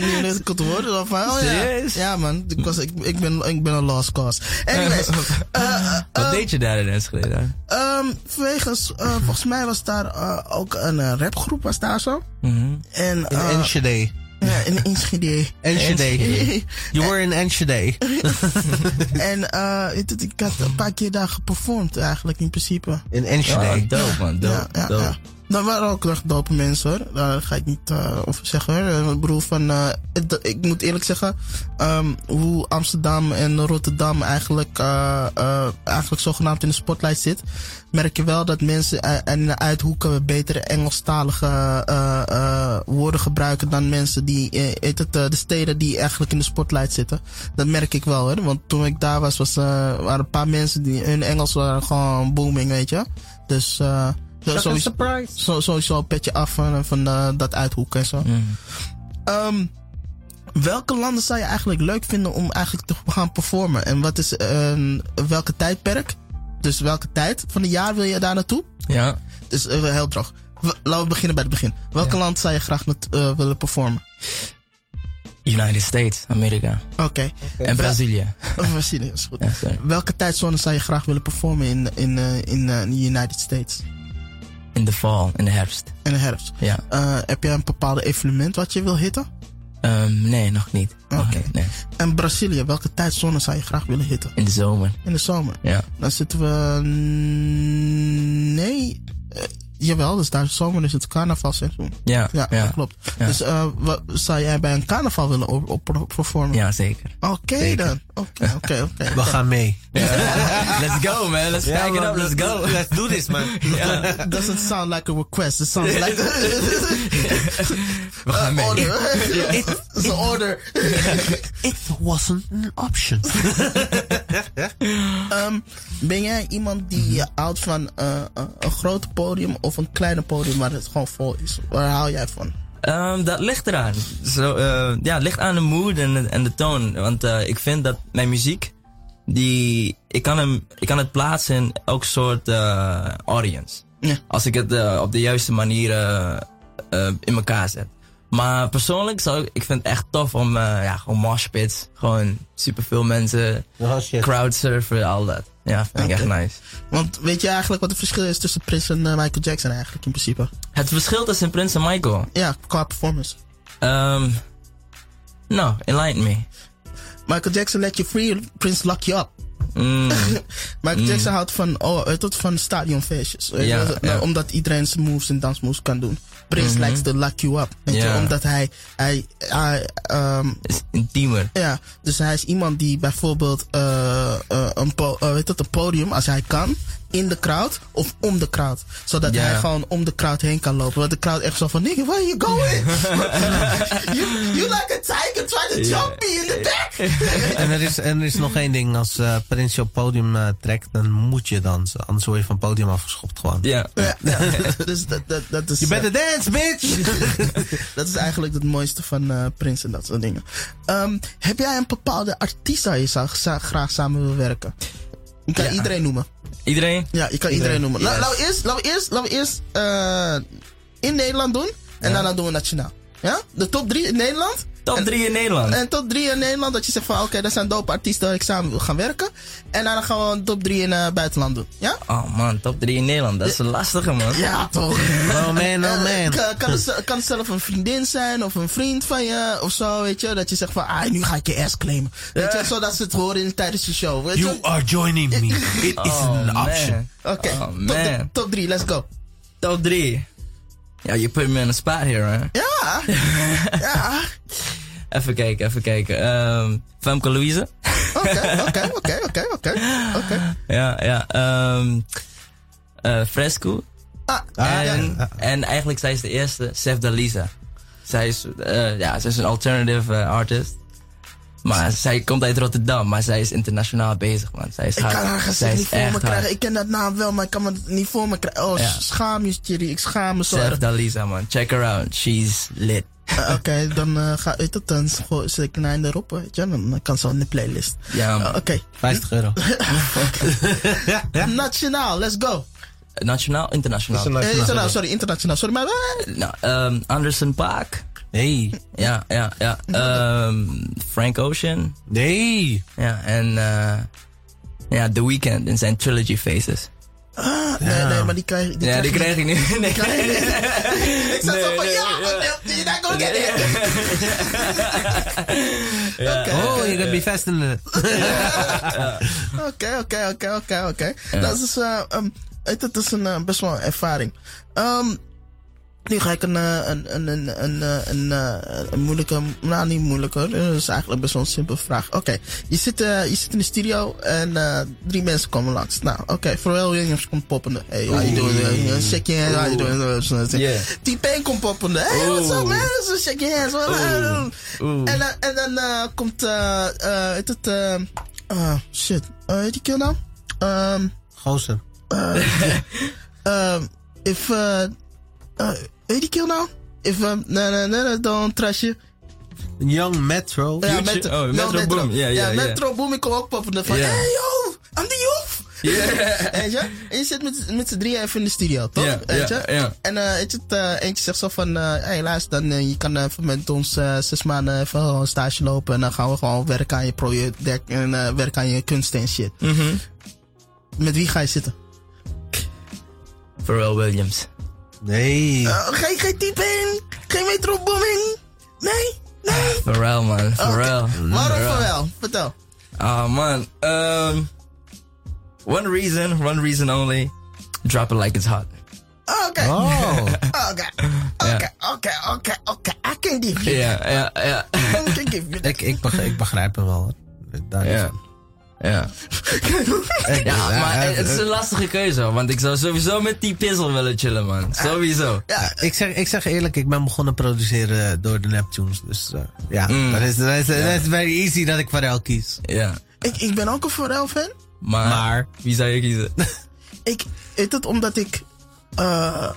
Nu dat ik het hoorde, dan van, oh ja. Ja, man. Ik, was, ik, ik, ben, ik ben een lost cause. Anyways. uh, uh, Wat deed je daar in Enschede dan? Um, wegens, uh, volgens mij was daar uh, ook een uh, rapgroep, was daar zo. Mm -hmm. En, in Enschede. Ja, in Enschede. Enschede. You were in Enschede. en eh, ik had een paar keer daar geperformd eigenlijk in principe. In Ja, Enschede. dope man, dope. ja, ja, dope. Ja. Dat waren ook dope mensen hoor. Daar ga ik niet eh, over zeggen hoor. Ik bedoel van, eh, ik moet eerlijk zeggen, ehm, hoe Amsterdam en Rotterdam eigenlijk, eh, eh, eigenlijk zogenaamd in de spotlight zit, merk je wel dat mensen eh, en de uithoeken betere Engelstalige eh, eh, woorden gebruiken dan mensen die, eh, het, eh, de steden die eigenlijk in de spotlight zitten. Dat merk ik wel hoor. Want toen ik daar was, was eh, waren een paar mensen die hun Engels waren gewoon booming, weet je. Dus, eh zo- sowieso, surprise. zo, sowieso een petje af van, van eh, dat uithoeken en zo. Mm. Ehm, welke landen zou je eigenlijk leuk vinden om eigenlijk te gaan performen? En wat is eh, welke tijdperk? Dus welke tijd van het jaar wil je daar naartoe? Ja. Dus eh, heel droog. Laten we beginnen bij het begin. Welk Ja. land zou je graag met, eh, willen performen? United States, Amerika. Oké. En Brazilië. Brazilië is goed. Ja. Welke tijdzone zou je graag willen performen in, in, eh, in eh, de United States? In de fall, in de herfst. In de herfst. Ja. Eh, heb je een bepaalde evenement wat je wil hitten? Ehm, nee, nog niet. Oké. nee. En Brazilië, welke tijdzone zou je graag willen hitten? In de zomer. In de zomer. Ja. Dan zitten we. mm, Nee. Jawel, dus daar is zomer is het carnavalseizoen. Ja, Ja, ja, dat klopt. Ja. Dus eh, wat, zou jij bij een carnaval willen op, performen? ja, zeker. Oké dan. Oké, oké, oké. We gaan mee. Let's go, man. Let's pack it up. Let's go. Let's do this, man. That doesn't sound like a request. It sounds like We gaan mee. order. It's an order. It wasn't an option. Ehm, ben jij iemand die houdt van eh, eh, een groot podium of een kleiner podium waar het gewoon vol is? Waar hou jij van? Ehm, dat ligt eraan. Zo, eh, ja, het ligt aan de mood en de, en de toon. Want eh, ik vind dat mijn muziek, die, ik, kan hem, ik kan het plaatsen in elk soort eh, audience. Ja. Als ik het op de juiste manier eh, eh, in elkaar zet. Maar persoonlijk zou ik, ik vind het echt tof om, eh, ja, gewoon moshpits. Gewoon superveel mensen, Oh crowdsurfen, al dat. Ja, vind ik echt nice. Want weet je eigenlijk wat het verschil is tussen Prince en eh, Michael Jackson eigenlijk in principe? Het verschil tussen Prince en Michael. Ja, qua performance. Ehm no, enlighten me. Michael Jackson let you free, Prince lock you up. Mm, Michael Jackson houdt van, oh, je wat, van stadionfeestjes. Ja, wel, ja. Omdat iedereen zijn moves en dansmoves kan doen. Prince Mhm. likes to lock you up. Weet je, omdat hij, hij, hij ehm, is intiemer. ja, dus hij is iemand die bijvoorbeeld eh, eh, een, po eh, weet een podium, als hij kan, in de crowd of om de crowd. Zodat Ja. hij gewoon om de crowd heen kan lopen. Want de crowd echt zo van, nigga, where you going? you, you like a tiger trying to jump me in the back. En er is, en er is nog één ding. Als eh Prins je op podium eh, trekt, dan moet je dansen. Anders word je van het podium afgeschopt gewoon. Ja. Dus dat, dat, dat is... You eh, better dance, bitch! Dat is eigenlijk het mooiste van eh Prince en dat soort dingen. Ehm, heb jij een bepaalde artiest waar je zou, zou- graag samen wil werken? Je kan Ja. iedereen noemen. Iedereen? Ja, je kan iedereen, noemen. La- laten, we eerst, laten we eerst, laten we eerst eh, in Nederland doen. En Ja. daarna doen we nationaal. Ja? De top drie in Nederland. Top En- 3 in Nederland. En top 3 in Nederland, dat je zegt van oké, dat zijn dope artiesten waar ik samen wil gaan werken. En daarna gaan we een top 3 in het buitenland doen. Ja? Oh man, top 3 in Nederland. Dat is een lastige man. Ja, toch. Oh man, oh Eh, man. Kan, kan, het, kan het zelf een vriendin zijn of een vriend van je of zo, weet je. Dat je zegt van, ah, nu ga ik je ass claimen. Weet je, zodat ze het horen in, tijdens de show. Weet je? You are joining me. It is Oh, an man. option. Oké, Oh, top 3, let's go. Top 3. Ja, je put me in a spot here, man. Ja, ja. Even kijken, even kijken. Ehm Femke Louise. Oké, oké, oké, oké, oké. Ja, ja. ehm eh, Fresco. Ah, en, ja. en eigenlijk zij is de eerste, Sef Dalisa. Zij is, eh, ja, zij is een alternative eh, artist. Maar zij komt uit Rotterdam, maar zij is internationaal bezig, man. Zij is Ik hard. kan haar gezicht niet voor me krijgen. Ik ken dat naam wel, maar ik kan het niet voor me krijgen. Oh, Ja. schaam je, Thierry. Ik schaam me zo erg. Dalisa, man. Check her out. She's lit. Eh, Oké, dan eh, ga weet het, dan zet ik einde erop, weet je. Dan kan ze in de playlist. Ja, man. Eh, Oké, 50 euro. nationaal, let's go. Nationaal, internationaal. Is er Eh, internationaal, sorry, internationaal. Sorry, maar... Nou, ehm, Anderson Paak. Nee. Ja, ja, ja. Ehm, Frank Ocean. Nee. Ja, en eh ja, The Weeknd in zijn trilogy phases. ah, nee, Ja. nee, maar die krijg, die ja, die krijg ik nu. Nee. Ik zat zo van, Nee, ja, you're not gonna Oh, je gaat bevestigen. Oké, oké, oké, oké, oké. Dat is, eh, ehm, het dat is een, eh, best wel een ervaring. Ehm, nu ga ik een, eh, een, een, een, een, eh, een, eh, een moeilijke, nou niet moeilijke, dat is eigenlijk best wel een simpele vraag. Oké, je, zit, eh, je zit in de studio en eh, drie mensen komen langs. Nou, oké, Pharrell Williams komt poppende. Hey, how you doing? Uh, shake your hand, how you doing? Yeah. T-Pain komt poppende. Hey, what's up man? So shake your hands. En, dan- en dan eh, komt, eh, eh, heet het, eh, ah, shit, uh, heet die kill nou? Ehm, Gozer. Um, if, uh, uh, heet die kill nou? If, um, nee, nee, don't trust you. Young Metro. Ja, oh, no, Metro Boom. Ja, ja, ja. Metro Boom, ik kom ook poppen van, Ja. hey yo, I'm the youth. Weet je? En je zit met, met z'n drieën even in de studio, toch? Ja, Weet ja. En eh, weet je, het, eh, eentje zegt zo van, eh hey luister, dan, je kan even met ons zes maanden even gewoon stage lopen. En dan gaan we gewoon werken aan je project en eh, werken aan je kunst en shit. Mhm. Met wie ga je zitten? Pharrell Williams. Nee. Uh, geen, geen type in, geen metro booming. Nee, nee. Pharrell, man. Pharrell. Waarom Pharrell. van wel? Vertel. Oh man. Um, one reason, one reason only. Drop it like it's hot. Oké. Oh. Oké. Oké, oké, oké, oké. I can give you. Ja, ja, ja. I can give you that. ik, ik, begrijp, ik begrijp hem wel. hoor. Daar is Ja. Ja. Ja, maar het is een lastige keuze, hoor, want ik zou sowieso met die pizzel willen chillen, man. Sowieso. Ja, ik, zeg, ik zeg eerlijk, ik ben begonnen produceren door de Neptunes. Dus eh, ja, Mm. dat is, dat is, dat is very easy dat ik Pharrell kies. Ja. ik, ik ben ook een Pharrell fan. Maar, Maar- wie zou je kiezen? Ik het omdat ik. eh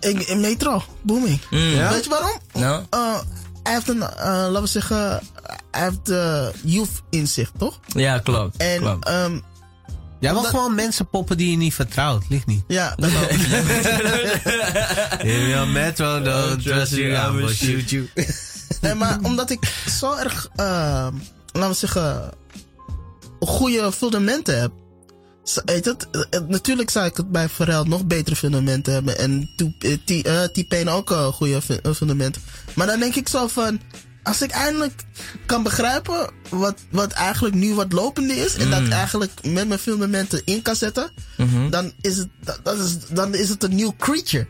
ik in metro, booming. Mm. Ja? Weet je waarom? Nou? Eh, hij heeft een, eh, laten we zeggen, hij heeft uh, youth in zich, toch? Ja, klopt. En klopt. ehm, Jij wil gewoon mensen poppen die je niet vertrouwt. Ligt niet. ja, dat ook. In your metro, don't trust you, I will shoot you. nee, maar omdat ik zo erg, ehm, laten we zeggen, goede fundamenten heb. Weet het? Eh, Natuurlijk zou ik het bij Pharrell nog betere fundamenten hebben. En eh, eh, T-Pain ook een goede fu- fundamenten. Maar dan denk ik zo van... Als ik eindelijk kan begrijpen wat, wat eigenlijk nu wat lopende is... en Mm. dat eigenlijk met mijn fundamenten in kan zetten... Mhm. dan, is het, dat, dat is, dan is het een nieuw creature.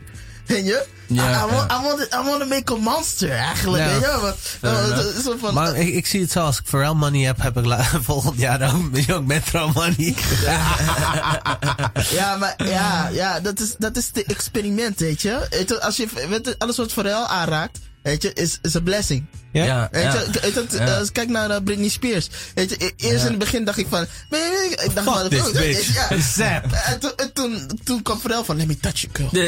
Weet je? Ja, I, I, want, ja. I, want, I want to make a monster eigenlijk. Ja. Je? Maar, is zo van, Maar ik, ik zie het zo, als ik Pharrell money heb, heb ik volgend jaar ook Young Metro money. Ja, maar ja, ja dat, is, dat is de experiment, weet je. Als je weet alles wat Pharrell aanraakt, weet je, is, is een blessing. Ja? Ja, Weet je, weet je, Ja. als ik kijk naar eh, Britney Spears. Weet je, eerst Ja. in het begin dacht ik van, ik dacht van, this oh, bitch. Ja. Zap. En, toen- en toen, toen kwam Pharrell van, let me touch you, girl.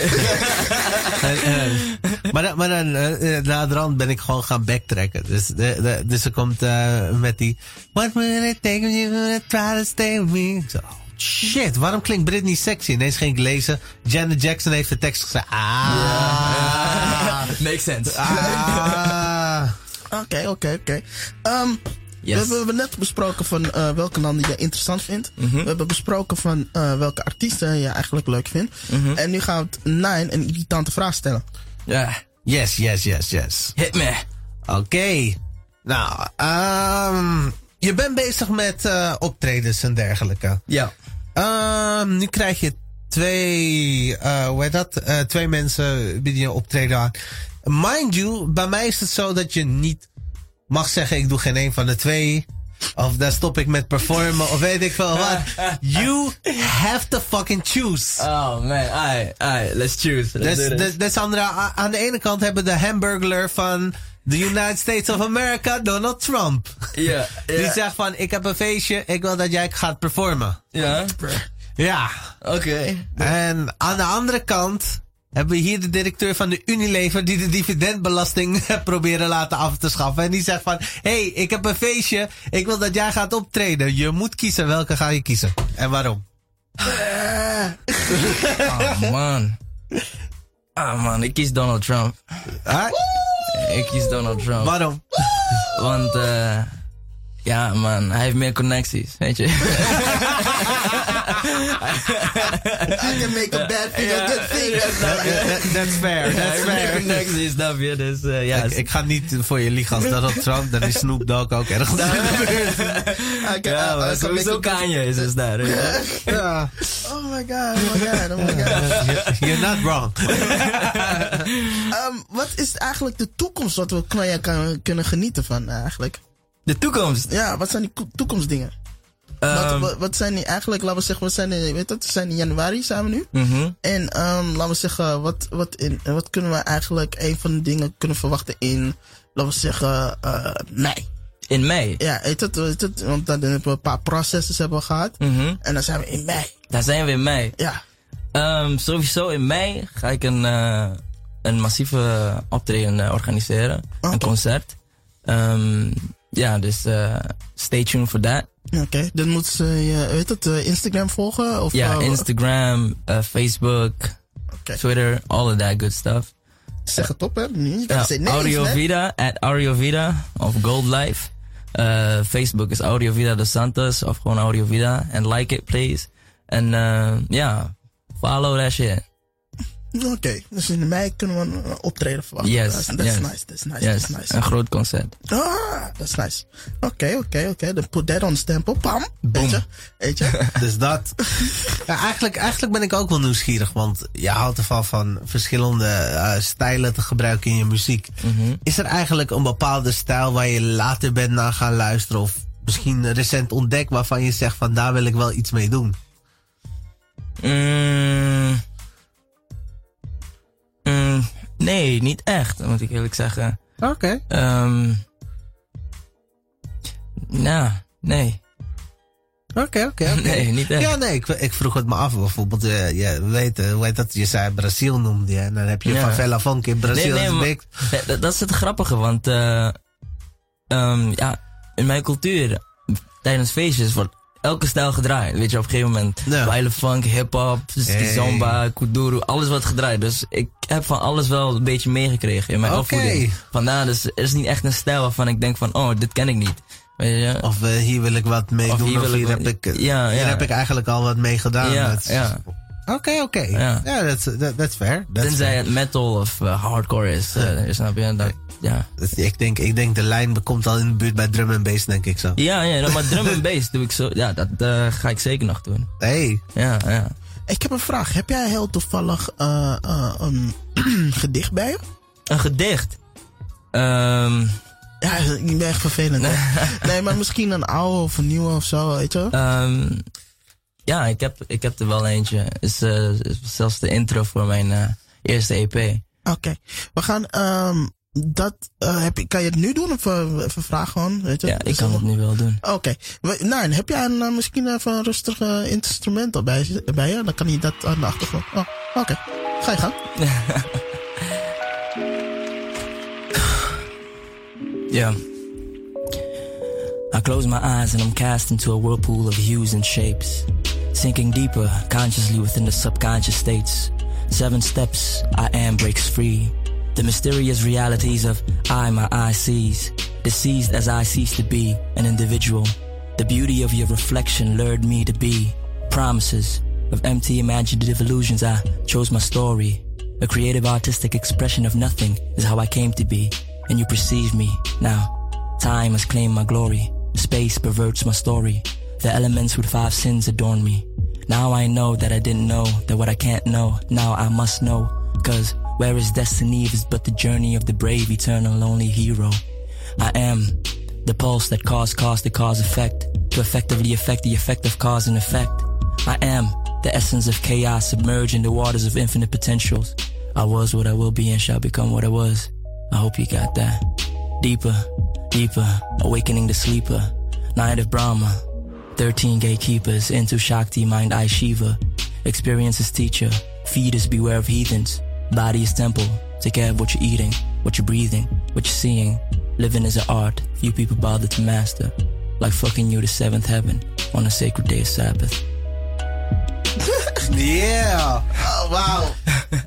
En, eh, maar dan, maar dan eh, eh, na de rand ben ik gewoon gaan backtracken. Dus, de, de, dus ze komt eh, met die... What will it take of you try to stay with me? Ik zo, oh, shit, waarom klinkt Britney sexy? Ineens ging ik lezen. Janet Jackson heeft de tekst gezegd. Ah. Makes sense. Ah. Oké, oké, oké. Ehm, Yes. We hebben- we hebben net besproken van eh, welke landen je interessant vindt. Mhm. We hebben besproken van eh, welke artiesten je eigenlijk leuk vindt. Mhm. En nu gaan we het Nine een irritante vraag stellen. Ja. Yes, yes, yes, yes. Hit me. Oké. Nou, ehm, je bent bezig met eh, optredens en dergelijke. Ja. Ehm, nu krijg je twee, eh hoe heet dat? Eh, twee mensen bieden je optreden aan. Mind you, bij mij is het zo dat je niet mag zeggen ik doe geen een van de twee. Of daar stop ik met performen of weet ik veel wat. You have to fucking choose. Oh man, alright, alright, let's choose. Let's Dus, do this. dus, dus aan, de, aan de ene kant hebben we de hamburglar van the United States of America, Donald Trump. Ja, Die zegt van, ik heb een feestje, ik wil dat jij gaat performen. Ja, Ja. oké. En aan de andere kant hebben we hier de directeur van de Unilever die de dividendbelasting proberen laten af te schaffen. En die zegt van, hey, ik heb een feestje, ik wil dat jij gaat optreden. Je moet kiezen, welke ga je kiezen? En waarom? Oh man. Ah man, ik kies Donald Trump. Huh? Ik kies Donald Trump. Waarom? Want eh Ja, man, hij heeft meer connecties, weet je. I can make a bad thing a good thing. That- That's fair, Hij that's heeft meer fair. connecties, snap je? Dus eh, ja, Ik, ik ga niet voor je liegen als Donald Trump, dan is Snoop Dogg ook ergens. I can, ja, maar I can sowieso Kanye is dus daar. weet je. Ja. Oh my god, oh my god, oh my god. You're not wrong. Ehm, wat is eigenlijk de toekomst wat we kan, kan, kunnen genieten van eh, eigenlijk? De toekomst. Ja, wat zijn die ko- toekomstdingen? wat, Ehm, wat, wat zijn die eigenlijk, laten we zeggen, we zijn in, weet dat, we zijn in januari samen nu. mhm. En ehm, laten we zeggen, wat, wat, in, wat kunnen we eigenlijk, een van de dingen kunnen verwachten in, laten we zeggen, eh mei. In mei. Ja, weet het, want dan hebben we een paar processen hebben we gehad. Mhm. En dan zijn we in mei. Daar zijn we in mei. Ja. Ehm, sowieso in mei ga ik een, eh, een massieve optreden eh, organiseren. Een concert. Ehm, ja, dus eh, stay tuned voor dat. Oké, dan moeten ze je, weet het, eh, Instagram volgen? Of, Ja, eh, Instagram, Facebook. Twitter, all of that good stuff. Zeg het op, hè? Ja, nee, Audio hè? Vida, at Audio Vida of Gold Life. Eh, Facebook is Audio Vida de Santos of gewoon Audio Vida. And like it, please. En ja, follow that shit. Oké, dus in mei kunnen we een optreden verwachten. Yes, That's, that's yes. nice, that's nice, Yes, that's nice. een groot concert. Ah, that's nice. Oké, oké, oké. Dan put that on stempel. Pam. Boom. Weet je? Weet je? Dus dat. Ja, eigenlijk, eigenlijk ben ik ook wel nieuwsgierig, want je houdt ervan van verschillende eh, stijlen te gebruiken in je muziek. Is er eigenlijk een bepaalde stijl waar je later bent naar gaan luisteren of misschien recent ontdekt waarvan je zegt van daar wil ik wel iets mee doen? Mm, nee, niet echt, moet ik eerlijk zeggen. Oké. Ehm nou, nee. Oké, oké. Nee, niet echt. Ja, nee, ik, ik vroeg het me af. Bijvoorbeeld, eh, je weet, hoe heet dat? Je zei Brazil noemde je. En dan heb je Ja. Favela Funk in Brazil. Nee, maar- dat is het grappige, want eh, ehm, ja, in mijn cultuur, tijdens feestjes, wordt elke stijl gedraaid. Weet je, op een gegeven moment. Ja. Funk, hip-hop, Hey. zomba, kuduro, alles wordt gedraaid. Dus ik heb van alles wel een beetje meegekregen in mijn Oké. opvoeding. Vandaar, dus er is niet echt een stijl waarvan ik denk van, oh, dit ken ik niet. Weet je? Of eh, hier wil ik wat mee Of doen. hier Of heb wat- ik, Ja, hier ja. heb ik eigenlijk al wat mee gedaan. Ja, Dat ja. Oké, oké. Ja. Ja, dat is fair. That's Tenzij fair. het metal of eh, hardcore is, eh, snap je? Dat, ja. Dat- Ik denk, ik denk de lijn komt al in de buurt bij drum en bass, denk ik zo. Ja, ja, maar drum en bass doe ik zo, ja, dat eh, ga ik zeker nog doen. Hey, Ja, ja. Ik heb een vraag. Heb jij heel toevallig eh, eh, een gedicht bij je? Een gedicht. Ehm Ja, ik ben echt vervelend. nee, maar misschien een oude of een nieuwe of zo, weet je? ehm ja, ik heb, ik heb er wel eentje. Is, is zelfs de intro voor mijn eerste EP. Oké. We gaan, ehm dat, eh, heb je, kan je het nu doen of even vragen gewoon? Weet je? Ja, ik kan het nu wel doen. Oké. We- Nou, heb jij een, eh, misschien even een rustig instrument al bij, bij je? Dan kan hij dat aan de achtergrond. Oh, oké. Ga je gang. Yeah. I close my eyes and I'm cast into a whirlpool of hues and shapes, sinking deeper consciously within the subconscious states. Seven steps, I am breaks free. The mysterious realities of I, my eye sees, deceased as I cease to be an individual. The beauty of your reflection lured me to be promises of empty imaginative illusions. I chose my story. A creative artistic expression of nothing is how I came to be, and you perceive me now. Time has claimed my glory. Space perverts my story. The elements with five sins adorn me. Now I know that I didn't know that what I can't know, now I must know. Cause where is destiny if it's but the journey of the brave, eternal, lonely hero? I am the pulse that cause cause to cause effect, to effectively affect the effect of cause and effect. I am the essence of chaos submerged in the waters of infinite potentials. I was what I will be and shall become what I was. I hope you got that. Deeper, deeper, awakening the sleeper. Night of Brahma. Thirteen gatekeepers into Shakti, mind I Shiva. Experience Experiences teacher. Feeders beware of heathens. Body is temple. Take care of what you're eating, what you're breathing, what you're seeing. Living is an art few people bother to master. Like fucking you to seventh heaven on a sacred day of Sabbath. yeah. Oh, wow.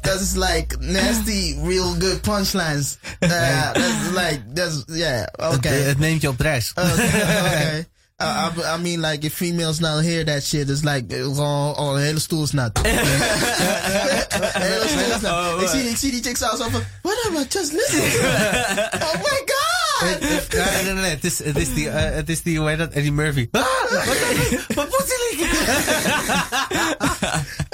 Dat is like nasty, real good punchlines. Yeah, uh, that's like, that's, yeah, okay. het neemt je op reis. Okay, okay. I, I, I mean, like, if females not hear that shit, it's like, uh, gewoon, oh, een hele stoel is nat. Een hele stoel is nat. ik, zie, ik zie die chick zo zo van, what am I just listening to? oh my god! Nee, nee, nee, nee. Het is, het is die, eh, het is die, hoe heet dat? Eddie Murphy. Ah, wat, wat moet hij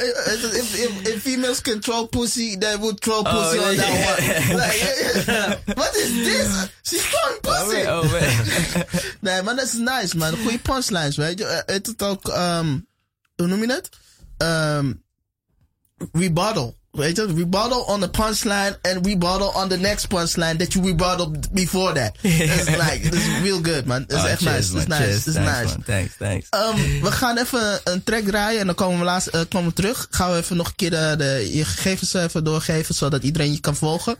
if, if, if females control pussy, they would throw pussy on that one. Like, what is this? She's throwing pussy. Oh, man. Nee, maar dat is nice, man. Goede punchlines, weet je. Eh, Het het ook, um, hoe noem je? Um, rebuttal. Weet je, rebuttal on the punchline and rebuttal on the next punchline that you rebutted before that. It's like, this is real good, man. It's Oh, echt cheers, nice. It's nice. Cheers. It's Thanks, nice. man. Thanks, thanks. Um, we gaan even een track draaien en dan komen we, laatst, eh, komen we terug. Gaan we even nog een keer de, de, je gegevens even doorgeven, zodat iedereen je kan volgen.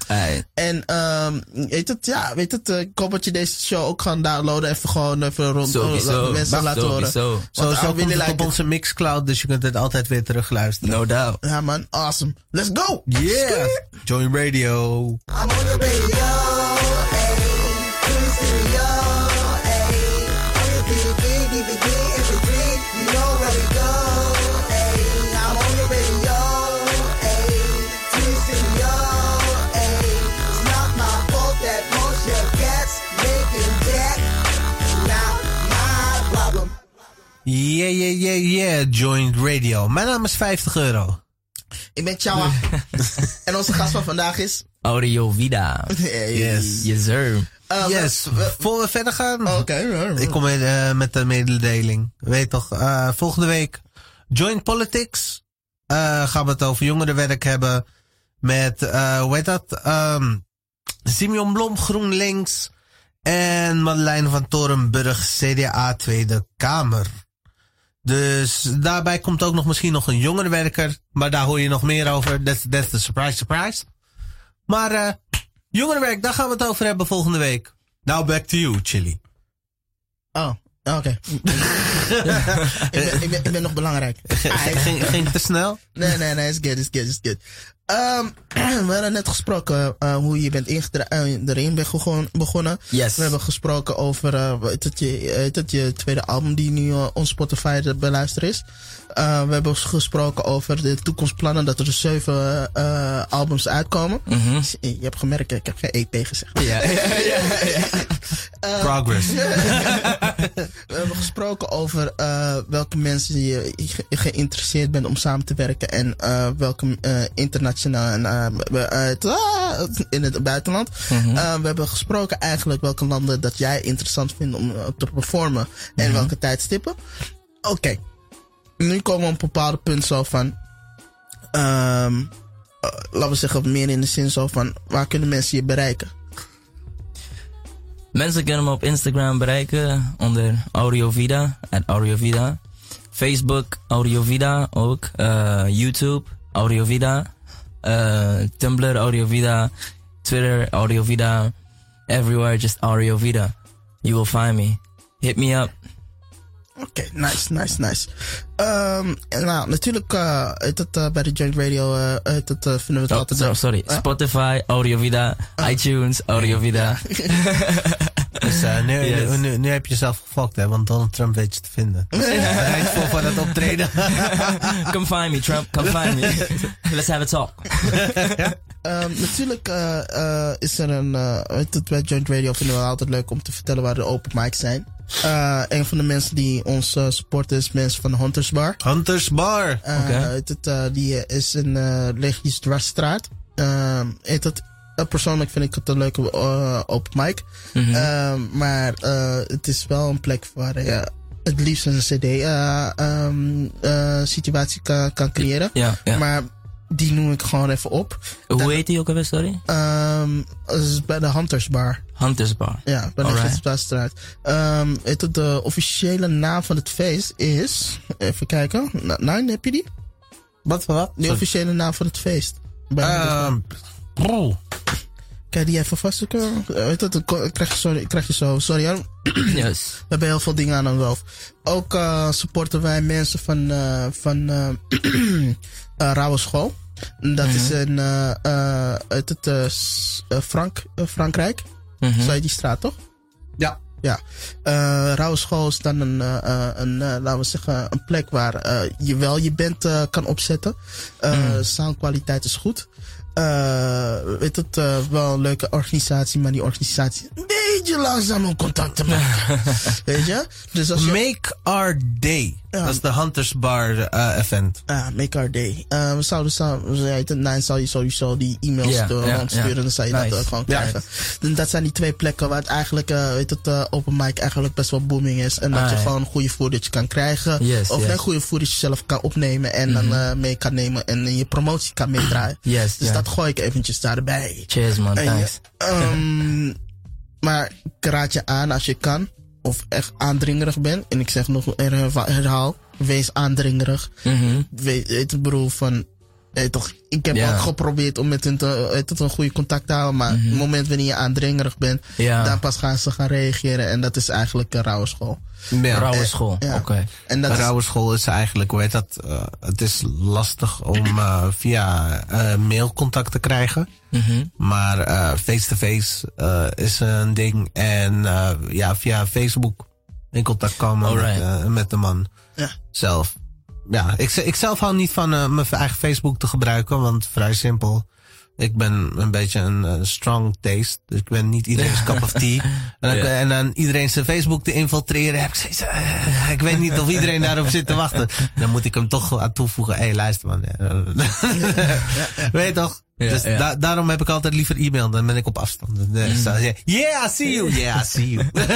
En um, weet het, ja, weet het, eh, ik hoop dat je deze show ook gaat downloaden. Even gewoon even rond de mensen laten horen. Zo, zo komt het like op onze Mixcloud, dus je kunt het altijd weer terugluisteren. No doubt. Ja man, awesome. Let's go. Yeah. Join radio. I'm on the radio. Yeah, yeah, yeah, yeah, joint radio. Mijn naam is 50 euro. Ik ben Chawa. en onze gast van vandaag is... Audio Vida. Hey. Yes. Yes, sir. Um, Yes. we- Voor we verder gaan. Oké. Ik kom met, eh, met de mededeling. Weet toch, eh, volgende week Joint Politics. Eh, gaan we het over jongerenwerk hebben. Met, eh hoe heet dat? Ehm Simeon Blom, GroenLinks. En Madeleine van Torenburg, CDA Tweede Kamer. Dus daarbij komt ook nog misschien nog een jongerenwerker. Maar daar hoor je nog meer over. That's, that's the surprise, surprise. Maar eh jongerenwerk, daar gaan we het over hebben volgende week. Now back to you, Chili. Oh, oké. ik, ben, ik, ben, ik ben nog belangrijk. Ging, ging het te snel? Nee, nee, nee, it's good, it's good, it's good. Ehm, we hadden net gesproken eh, hoe je bent eh, erin bent begonnen. Yes. We hebben gesproken over uh, het, je, je tweede album die nu op Spotify te beluisteren is. We hebben gesproken over de toekomstplannen, dat er dus zeven albums uitkomen. Mhm. Je hebt gemerkt, ik heb geen EP gezegd. Ja. Progress. We hebben gesproken over welke mensen je ge geïnteresseerd bent om samen te werken en welke uh, uh, in het buitenland. Mm -hmm. we hebben gesproken eigenlijk welke landen dat jij interessant vindt om te performen en mm -hmm. welke tijdstippen. Oké, okay. nu komen we op een bepaalde punt zo van, um, laten we zeggen meer in de zin zo van, waar kunnen mensen je bereiken? Mensen kunnen me op Instagram bereiken onder AudioVida, at AudioVida. Facebook, AudioVida ook. Uh, YouTube, AudioVida. Uh, Tumblr, AudioVida. Twitter, AudioVida. Everywhere, just AudioVida. You will find me. Hit me up. Oké, okay, nice, nice, nice. Um, nou, natuurlijk uh, het, uh, bij de Joint Radio uh, het, het, vinden we het oh, altijd... So, sorry, Spotify, AudioVida, iTunes, AudioVida. dus nu, yes. nu, nu, nu, heb je jezelf gefokt, hè, want Donald Trump weet je te vinden. Bereid voor van het optreden. Come find me, Trump, come find me. Let's have a talk. Um, natuurlijk uh, is er een. Uh, het, bij Joint Radio vinden we altijd leuk om te vertellen waar de open mics zijn. Uh, een van de mensen die ons supporten is mensen van Hunters Bar. Hunters Bar. Okay. Het, die is in uh, Legis Dwarsstraat. het, persoonlijk vind ik het een leuke open mic. Mm -hmm. maar het is wel een plek waar je het liefst een CD um, situatie kan, kan creëren. Ja, ja. Maar die noem ik gewoon even op. Hoe Dan, heet die ook alweer, sorry? Um, is bij de Hunters Bar. Hunters Bar. Ja, bij de Gidsplatstraat. Um, het, de officiële naam van het feest is... Even kijken. Nine, heb je die? Wat, wat? De officiële naam van het feest. Um, bro. Kijk die even vast. Weet het, krijg je, sorry, krijg je zo. Sorry hoor. Yes. We hebben heel veel dingen aan ons hoofd. Ook uh, supporten wij mensen van, uh, van uh, uh, Rauwe School. Dat is in, eh, eh, uit het eh, eh, Frank, eh, Frankrijk. Mhm. Zou je die straat toch? Ja. Ja. Eh Rauwe School is dan een, eh, eh, een eh, laten we zeggen, een plek waar eh, je wel je band eh, kan opzetten. Eh Soundkwaliteit is goed. Eh weet het, eh, wel een leuke organisatie, maar die organisatie beetje langzaam om contact te maken. weet je? Dus als je... Make Our Day. Ja. Dat is de Hunters Bar eh, event. Ah, make our day. Eh, we zouden samen, nee, zal je sowieso die e-mails Ja, door ja, rondsturen, ja. dan zou je Nice. dat ook gewoon Ja. krijgen. En dat zijn die twee plekken waar het eigenlijk, eh, weet het, eh, open mic eigenlijk best wel booming is. En dat Ah, je ja. gewoon goede footage kan krijgen. Yes, of yes. goede footage zelf kan opnemen en dan eh, mee kan nemen en in je promotie kan meedraaien. Yes, Dus ja. dat gooi ik eventjes daarbij. Cheers man, En thanks. maar ik raad je aan als je kan, of echt aandringerig bent. En ik zeg nog, herhaal, herhaal wees aandringerig. Weet, weet het bedoel van, eh, toch, ik heb Ja. ook geprobeerd om met hun te, eh, tot een goede contact te houden. Maar het moment wanneer je aandringerig bent. Ja. dan pas gaan ze gaan reageren. En dat is eigenlijk een rauwe school. Ja. Rauwe school, Ja. oké. En dat rauwe school is eigenlijk, hoe heet dat? eh, het is lastig om eh, via eh, mail contact te krijgen. Mhm. Maar eh, face-to-face eh, is een ding. En eh, ja, via Facebook in contact komen met, met de man Ja. zelf. Ja, ik, ik zelf hou niet van mijn eigen Facebook te gebruiken, want vrij simpel. Ik ben een beetje een eh, strong taste. Dus ik ben niet iedereen's cup of tea. En, Ja. en dan iedereen zijn Facebook te infiltreren. Heb ik zoiets, eh, ik weet niet of iedereen daarop zit te wachten. Dan moet ik hem toch aan toevoegen. Hé, hey, luister man. Weet je toch? Ja, dus ja. da- daarom heb ik altijd liever e-mail. Dan ben ik op afstand. Dus, uh, yeah, I see you. Yeah, I see you.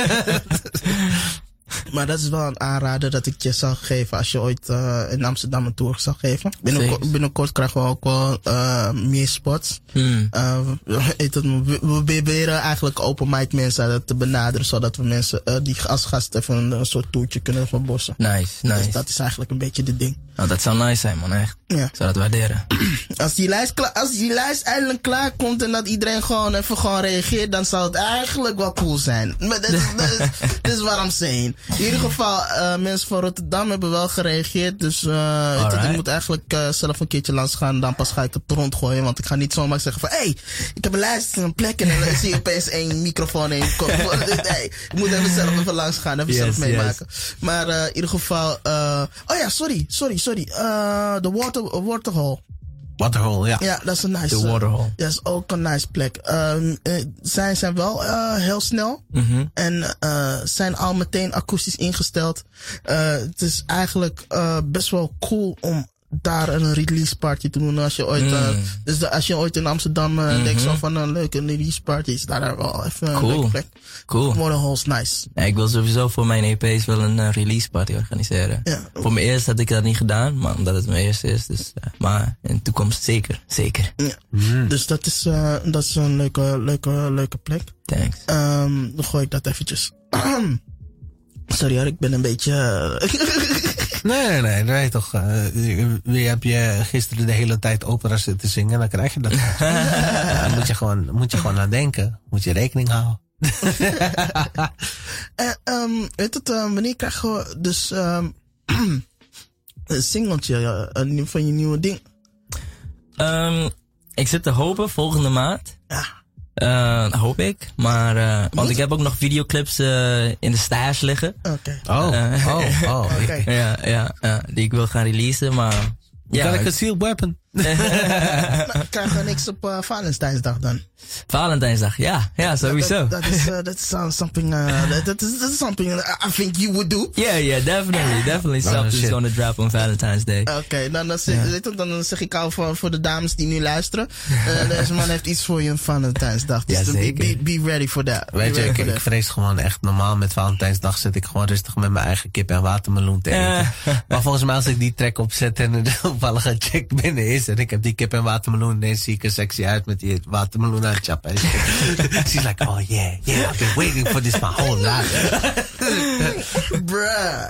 maar dat is wel een aanrader dat ik je zal geven als je ooit eh, in Amsterdam een tour zal geven. Binnenkort, binnenkort krijgen we ook wel eh, meer spots. Hmm. Eh, we, proberen eigenlijk open mic mensen te benaderen, zodat we mensen die als gast even een, een soort toertje kunnen verbossen. Nice, Dus nice. dat is eigenlijk een beetje de ding. Nou, dat zou nice zijn man, echt. Ja. Ik zou dat waarderen. Als die lijst, kla- als die lijst eindelijk klaar komt en dat iedereen gewoon even gewoon reageert, dan zou het eigenlijk wel cool zijn. Maar dat is, dat is, dat is what I'm saying. In ieder geval, eh, mensen van Rotterdam hebben wel gereageerd. Dus eh, je, ik moet eigenlijk eh, zelf een keertje langs gaan. Dan pas ga ik het rondgooien. Want ik ga niet zomaar zeggen van, hé, hey, ik heb een lijst en een plek. En dan zie je opeens één microfoon en één kop. Dus, ik moet even zelf even langs gaan. Even Yes, zelf yes. meemaken. Maar in ieder geval, oh ja, sorry, sorry, sorry. De water, waterhole. Waterhole, ja. Ja, dat is een nice. De eh, waterhole. Dat is ook een nice plek. Ehm, eh, zij zijn wel eh, heel snel. Mhm. En zijn al meteen akoestisch ingesteld. Het is eigenlijk best wel cool om daar een release party te doen. Als je ooit, eh, Mm. dus de- als je ooit in Amsterdam eh, denkt zo van een leuke release party, is daar wel even een Cool. leuke plek. Cool. Is nice. Ja, ik wil sowieso voor mijn EP's wel een eh, release party organiseren. Ja. Voor mijn eerste had ik dat niet gedaan, maar omdat het mijn eerste is. Dus. Maar in de toekomst zeker, zeker. Ja. Dus dat is, eh, dat is een leuke, leuke, leuke plek. Thanks. Ehm, dan gooi ik dat eventjes. Sorry hoor, ik ben een beetje... Nee, nee, nee. nee toch. wie heb je gisteren de hele tijd opera zitten zingen? Dan krijg je dat. Daar moet je gewoon, moet je gewoon aan denken. Moet je rekening houden. Eh, ehm, weet het, eh, wanneer krijgen we dus ehm, een singeltje van je nieuwe ding? Ehm, ik zit te hopen volgende maand. Ja. Eh, hoop ik. Maar, eh, want ik heb ook nog videoclips eh, in de stash liggen. Oké. Oh, oh, oh. Ik, Ja, ja, ja, die ik wil gaan releasen, maar... ja, Ja, ik een sealed weapon. Nou, krijgen we niks op eh, Valentijnsdag dan? Valentijnsdag, ja, ja, sowieso. Dat, is, eh, dat is uh, something, uh, that, is, that is something I think you would do. Yeah, yeah, definitely, definitely Oh, something's shit. gonna drop on Valentine's Day. Oké, dan, dan, zeg, dan zeg ik al voor, voor de dames die nu luisteren. eh, deze man heeft iets voor je op Valentijnsdag. Dus Ja, be, zeker. be, be ready for that. Weet je, ready ik, vrees gewoon echt normaal met Valentijnsdag zit ik gewoon rustig met mijn eigen kip en watermeloen te eten. Maar volgens mij als ik die track opzet en er toevallige check binnen is en ik heb die kip en watermeloen, ineens zie ik er sexy uit met die watermeloen aan het chappen. She's like, oh yeah, yeah, I've been waiting for this my whole life. Bruh.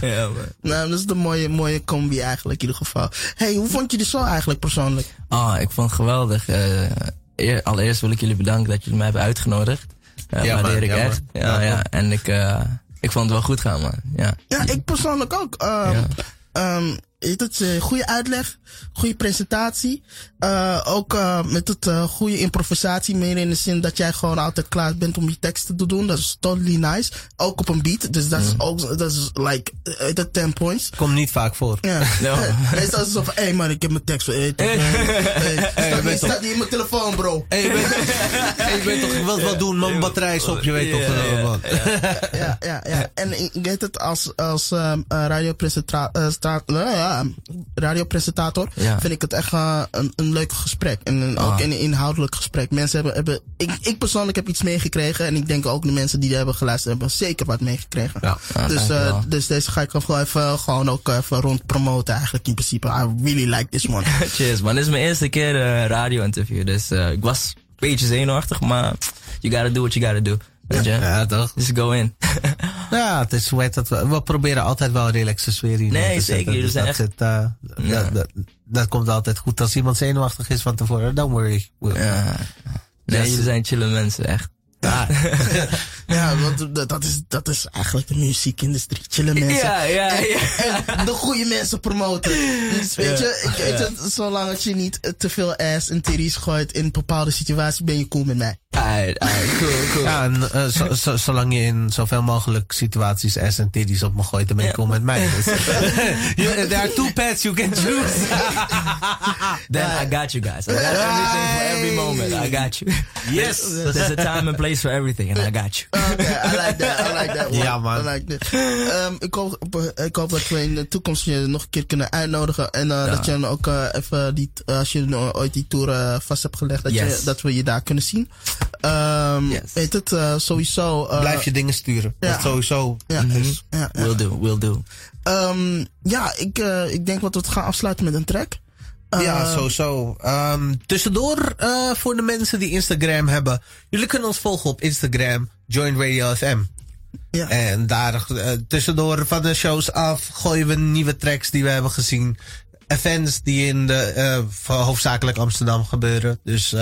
Ja, man. nou, dat is de mooie, mooie combi eigenlijk in ieder geval. hey, hoe vond je de show eigenlijk persoonlijk? Oh, ik vond het geweldig. Eh, eer- allereerst wil ik jullie bedanken dat jullie mij hebben uitgenodigd. Uh, Ja, waardeer ik ja, man. echt. Ja, Ja. En ik, eh, ik vond het wel goed gaan, man. Ja. Ja, ik persoonlijk ook. Ehm, Ja. Ehm, heet het, eh, goede uitleg, goede presentatie. Eh, ook eh, met het eh, goede improvisatie, meer in de zin dat jij gewoon altijd klaar bent om je teksten te doen. Dat is totally nice. Ook op een beat, dus dat is ook, dat is like, uh, dat 10 points. Komt niet vaak voor. Ja. No. Meestal is het zo van, hé hey man, ik heb mijn tekst voor eten. Hey, staat, weet niet- staat niet in mijn telefoon, bro. Hey, je, hey, bent toch, wilt wat doen, mijn batterij is op, je weet toch. Ja, ja, wat. ja, ja, ja. En ik ik weet het als, als um, uh, eh, radiopresentator. Ja. Vind ik het echt uh, een, een leuk gesprek. En een, ook Ah. een inhoudelijk gesprek. Mensen hebben, hebben ik, ik persoonlijk heb iets meegekregen. En ik denk ook de mensen die hebben geluisterd hebben zeker wat meegekregen. Ja. Ja, dus, uh, dus deze ga ik gewoon even, gewoon ook even rond promoten eigenlijk in principe. I really like this one. Cheers, man. Dit is mijn eerste keer eh, radio-interview. Dus eh, ik was een beetje zenuwachtig, maar you gotta do what you gotta do. Weet je? Ja, toch? Just go in. Ja, het is, heet dat, we, we proberen altijd wel een relaxe sfeer hier Nee, te zeker, zetten. Dus zijn dat, echt- zit, eh, Ja. dat, dat, dat komt altijd goed. Als iemand zenuwachtig is van tevoren, don't worry. Ja. Nee, jullie zijn chille mensen, echt. Ja. ja, want dat, is, dat is eigenlijk de muziekindustrie. Chillen mensen. Ja, ja, ja. en de goede mensen promoten. Dus weet je, ik weet het, zolang je niet te veel ass en titties gooit in bepaalde situaties, ben je cool met mij. Alright, alright, cool, cool. Ja, en eh, zo, zo- zolang je in zoveel mogelijk situaties ass en titties op me gooit, dan ben je cool met mij. Dus, you, there are two paths you can choose. Then I got you guys. I got everything for every moment. I got you. Yes. There's a time and place for everything, and I got you. Okay, I like that, I like that one. Ja, man. I like that. Ehm, ik, hoop, ik hoop dat we in de toekomst je nog een keer kunnen uitnodigen. En eh, dat je dan ook eh, even, die, eh, als je ooit die tour eh, vast hebt gelegd, dat, je, dat we je daar kunnen zien. Yes. Weet het, eh, sowieso. eh, Blijf je dingen sturen. ja. Dat sowieso. Ja, ja, ja. Will do, will do. Ehm, ja, ik, eh, ik denk dat we het gaan afsluiten met een track. Ja, sowieso. Ehm, tussendoor, eh, voor de mensen die Instagram hebben. Jullie kunnen ons volgen op Instagram, Join Radio FM. Ja. En daar eh, tussendoor van de shows af gooien we nieuwe tracks die we hebben gezien. Events die in de, eh, hoofdzakelijk Amsterdam gebeuren. Dus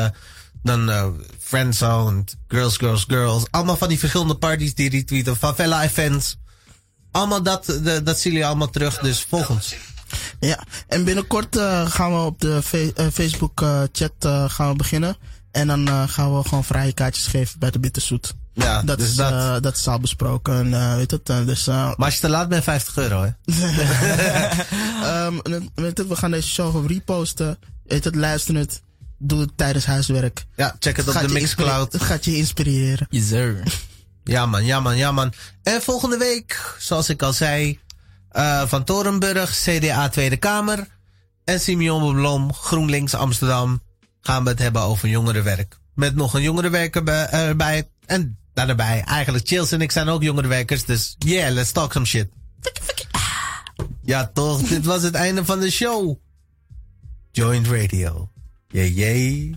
dan Friendzoned, Girls, Girls, Girls. Allemaal van die verschillende parties die retweeten. Favela events. Allemaal dat, de, dat zien jullie allemaal terug. Dus volg ons. Ja, en binnenkort eh, gaan we op de fe- eh, Facebook eh, chat eh, gaan we beginnen. En dan eh, gaan we gewoon vrije kaartjes geven bij de Bitterzoet. Ja, Dat, dus is, dat. dat is al besproken. En, eh, weet het, dus, eh, Maar als je te laat bent, 50 euro hè. ehm, weet het, we gaan deze show reposten. Weet het, luister het. Doe het tijdens huiswerk. Ja, check het op Gaat de Mixcloud. Het gaat je inspireren. Yes, sir. Ja man, ja man, ja man. En volgende week, zoals ik al zei, eh, Van Torenburg, CDA Tweede Kamer. En Simeon Blom, GroenLinks Amsterdam, gaan we het hebben over jongerenwerk. Met nog een jongerenwerker bij- erbij. En daarbij, eigenlijk Chills en ik zijn ook jongerenwerkers. Dus yeah, let's talk some shit. Ja toch, dit was het einde van de show. Joint Radio. Yay, yay.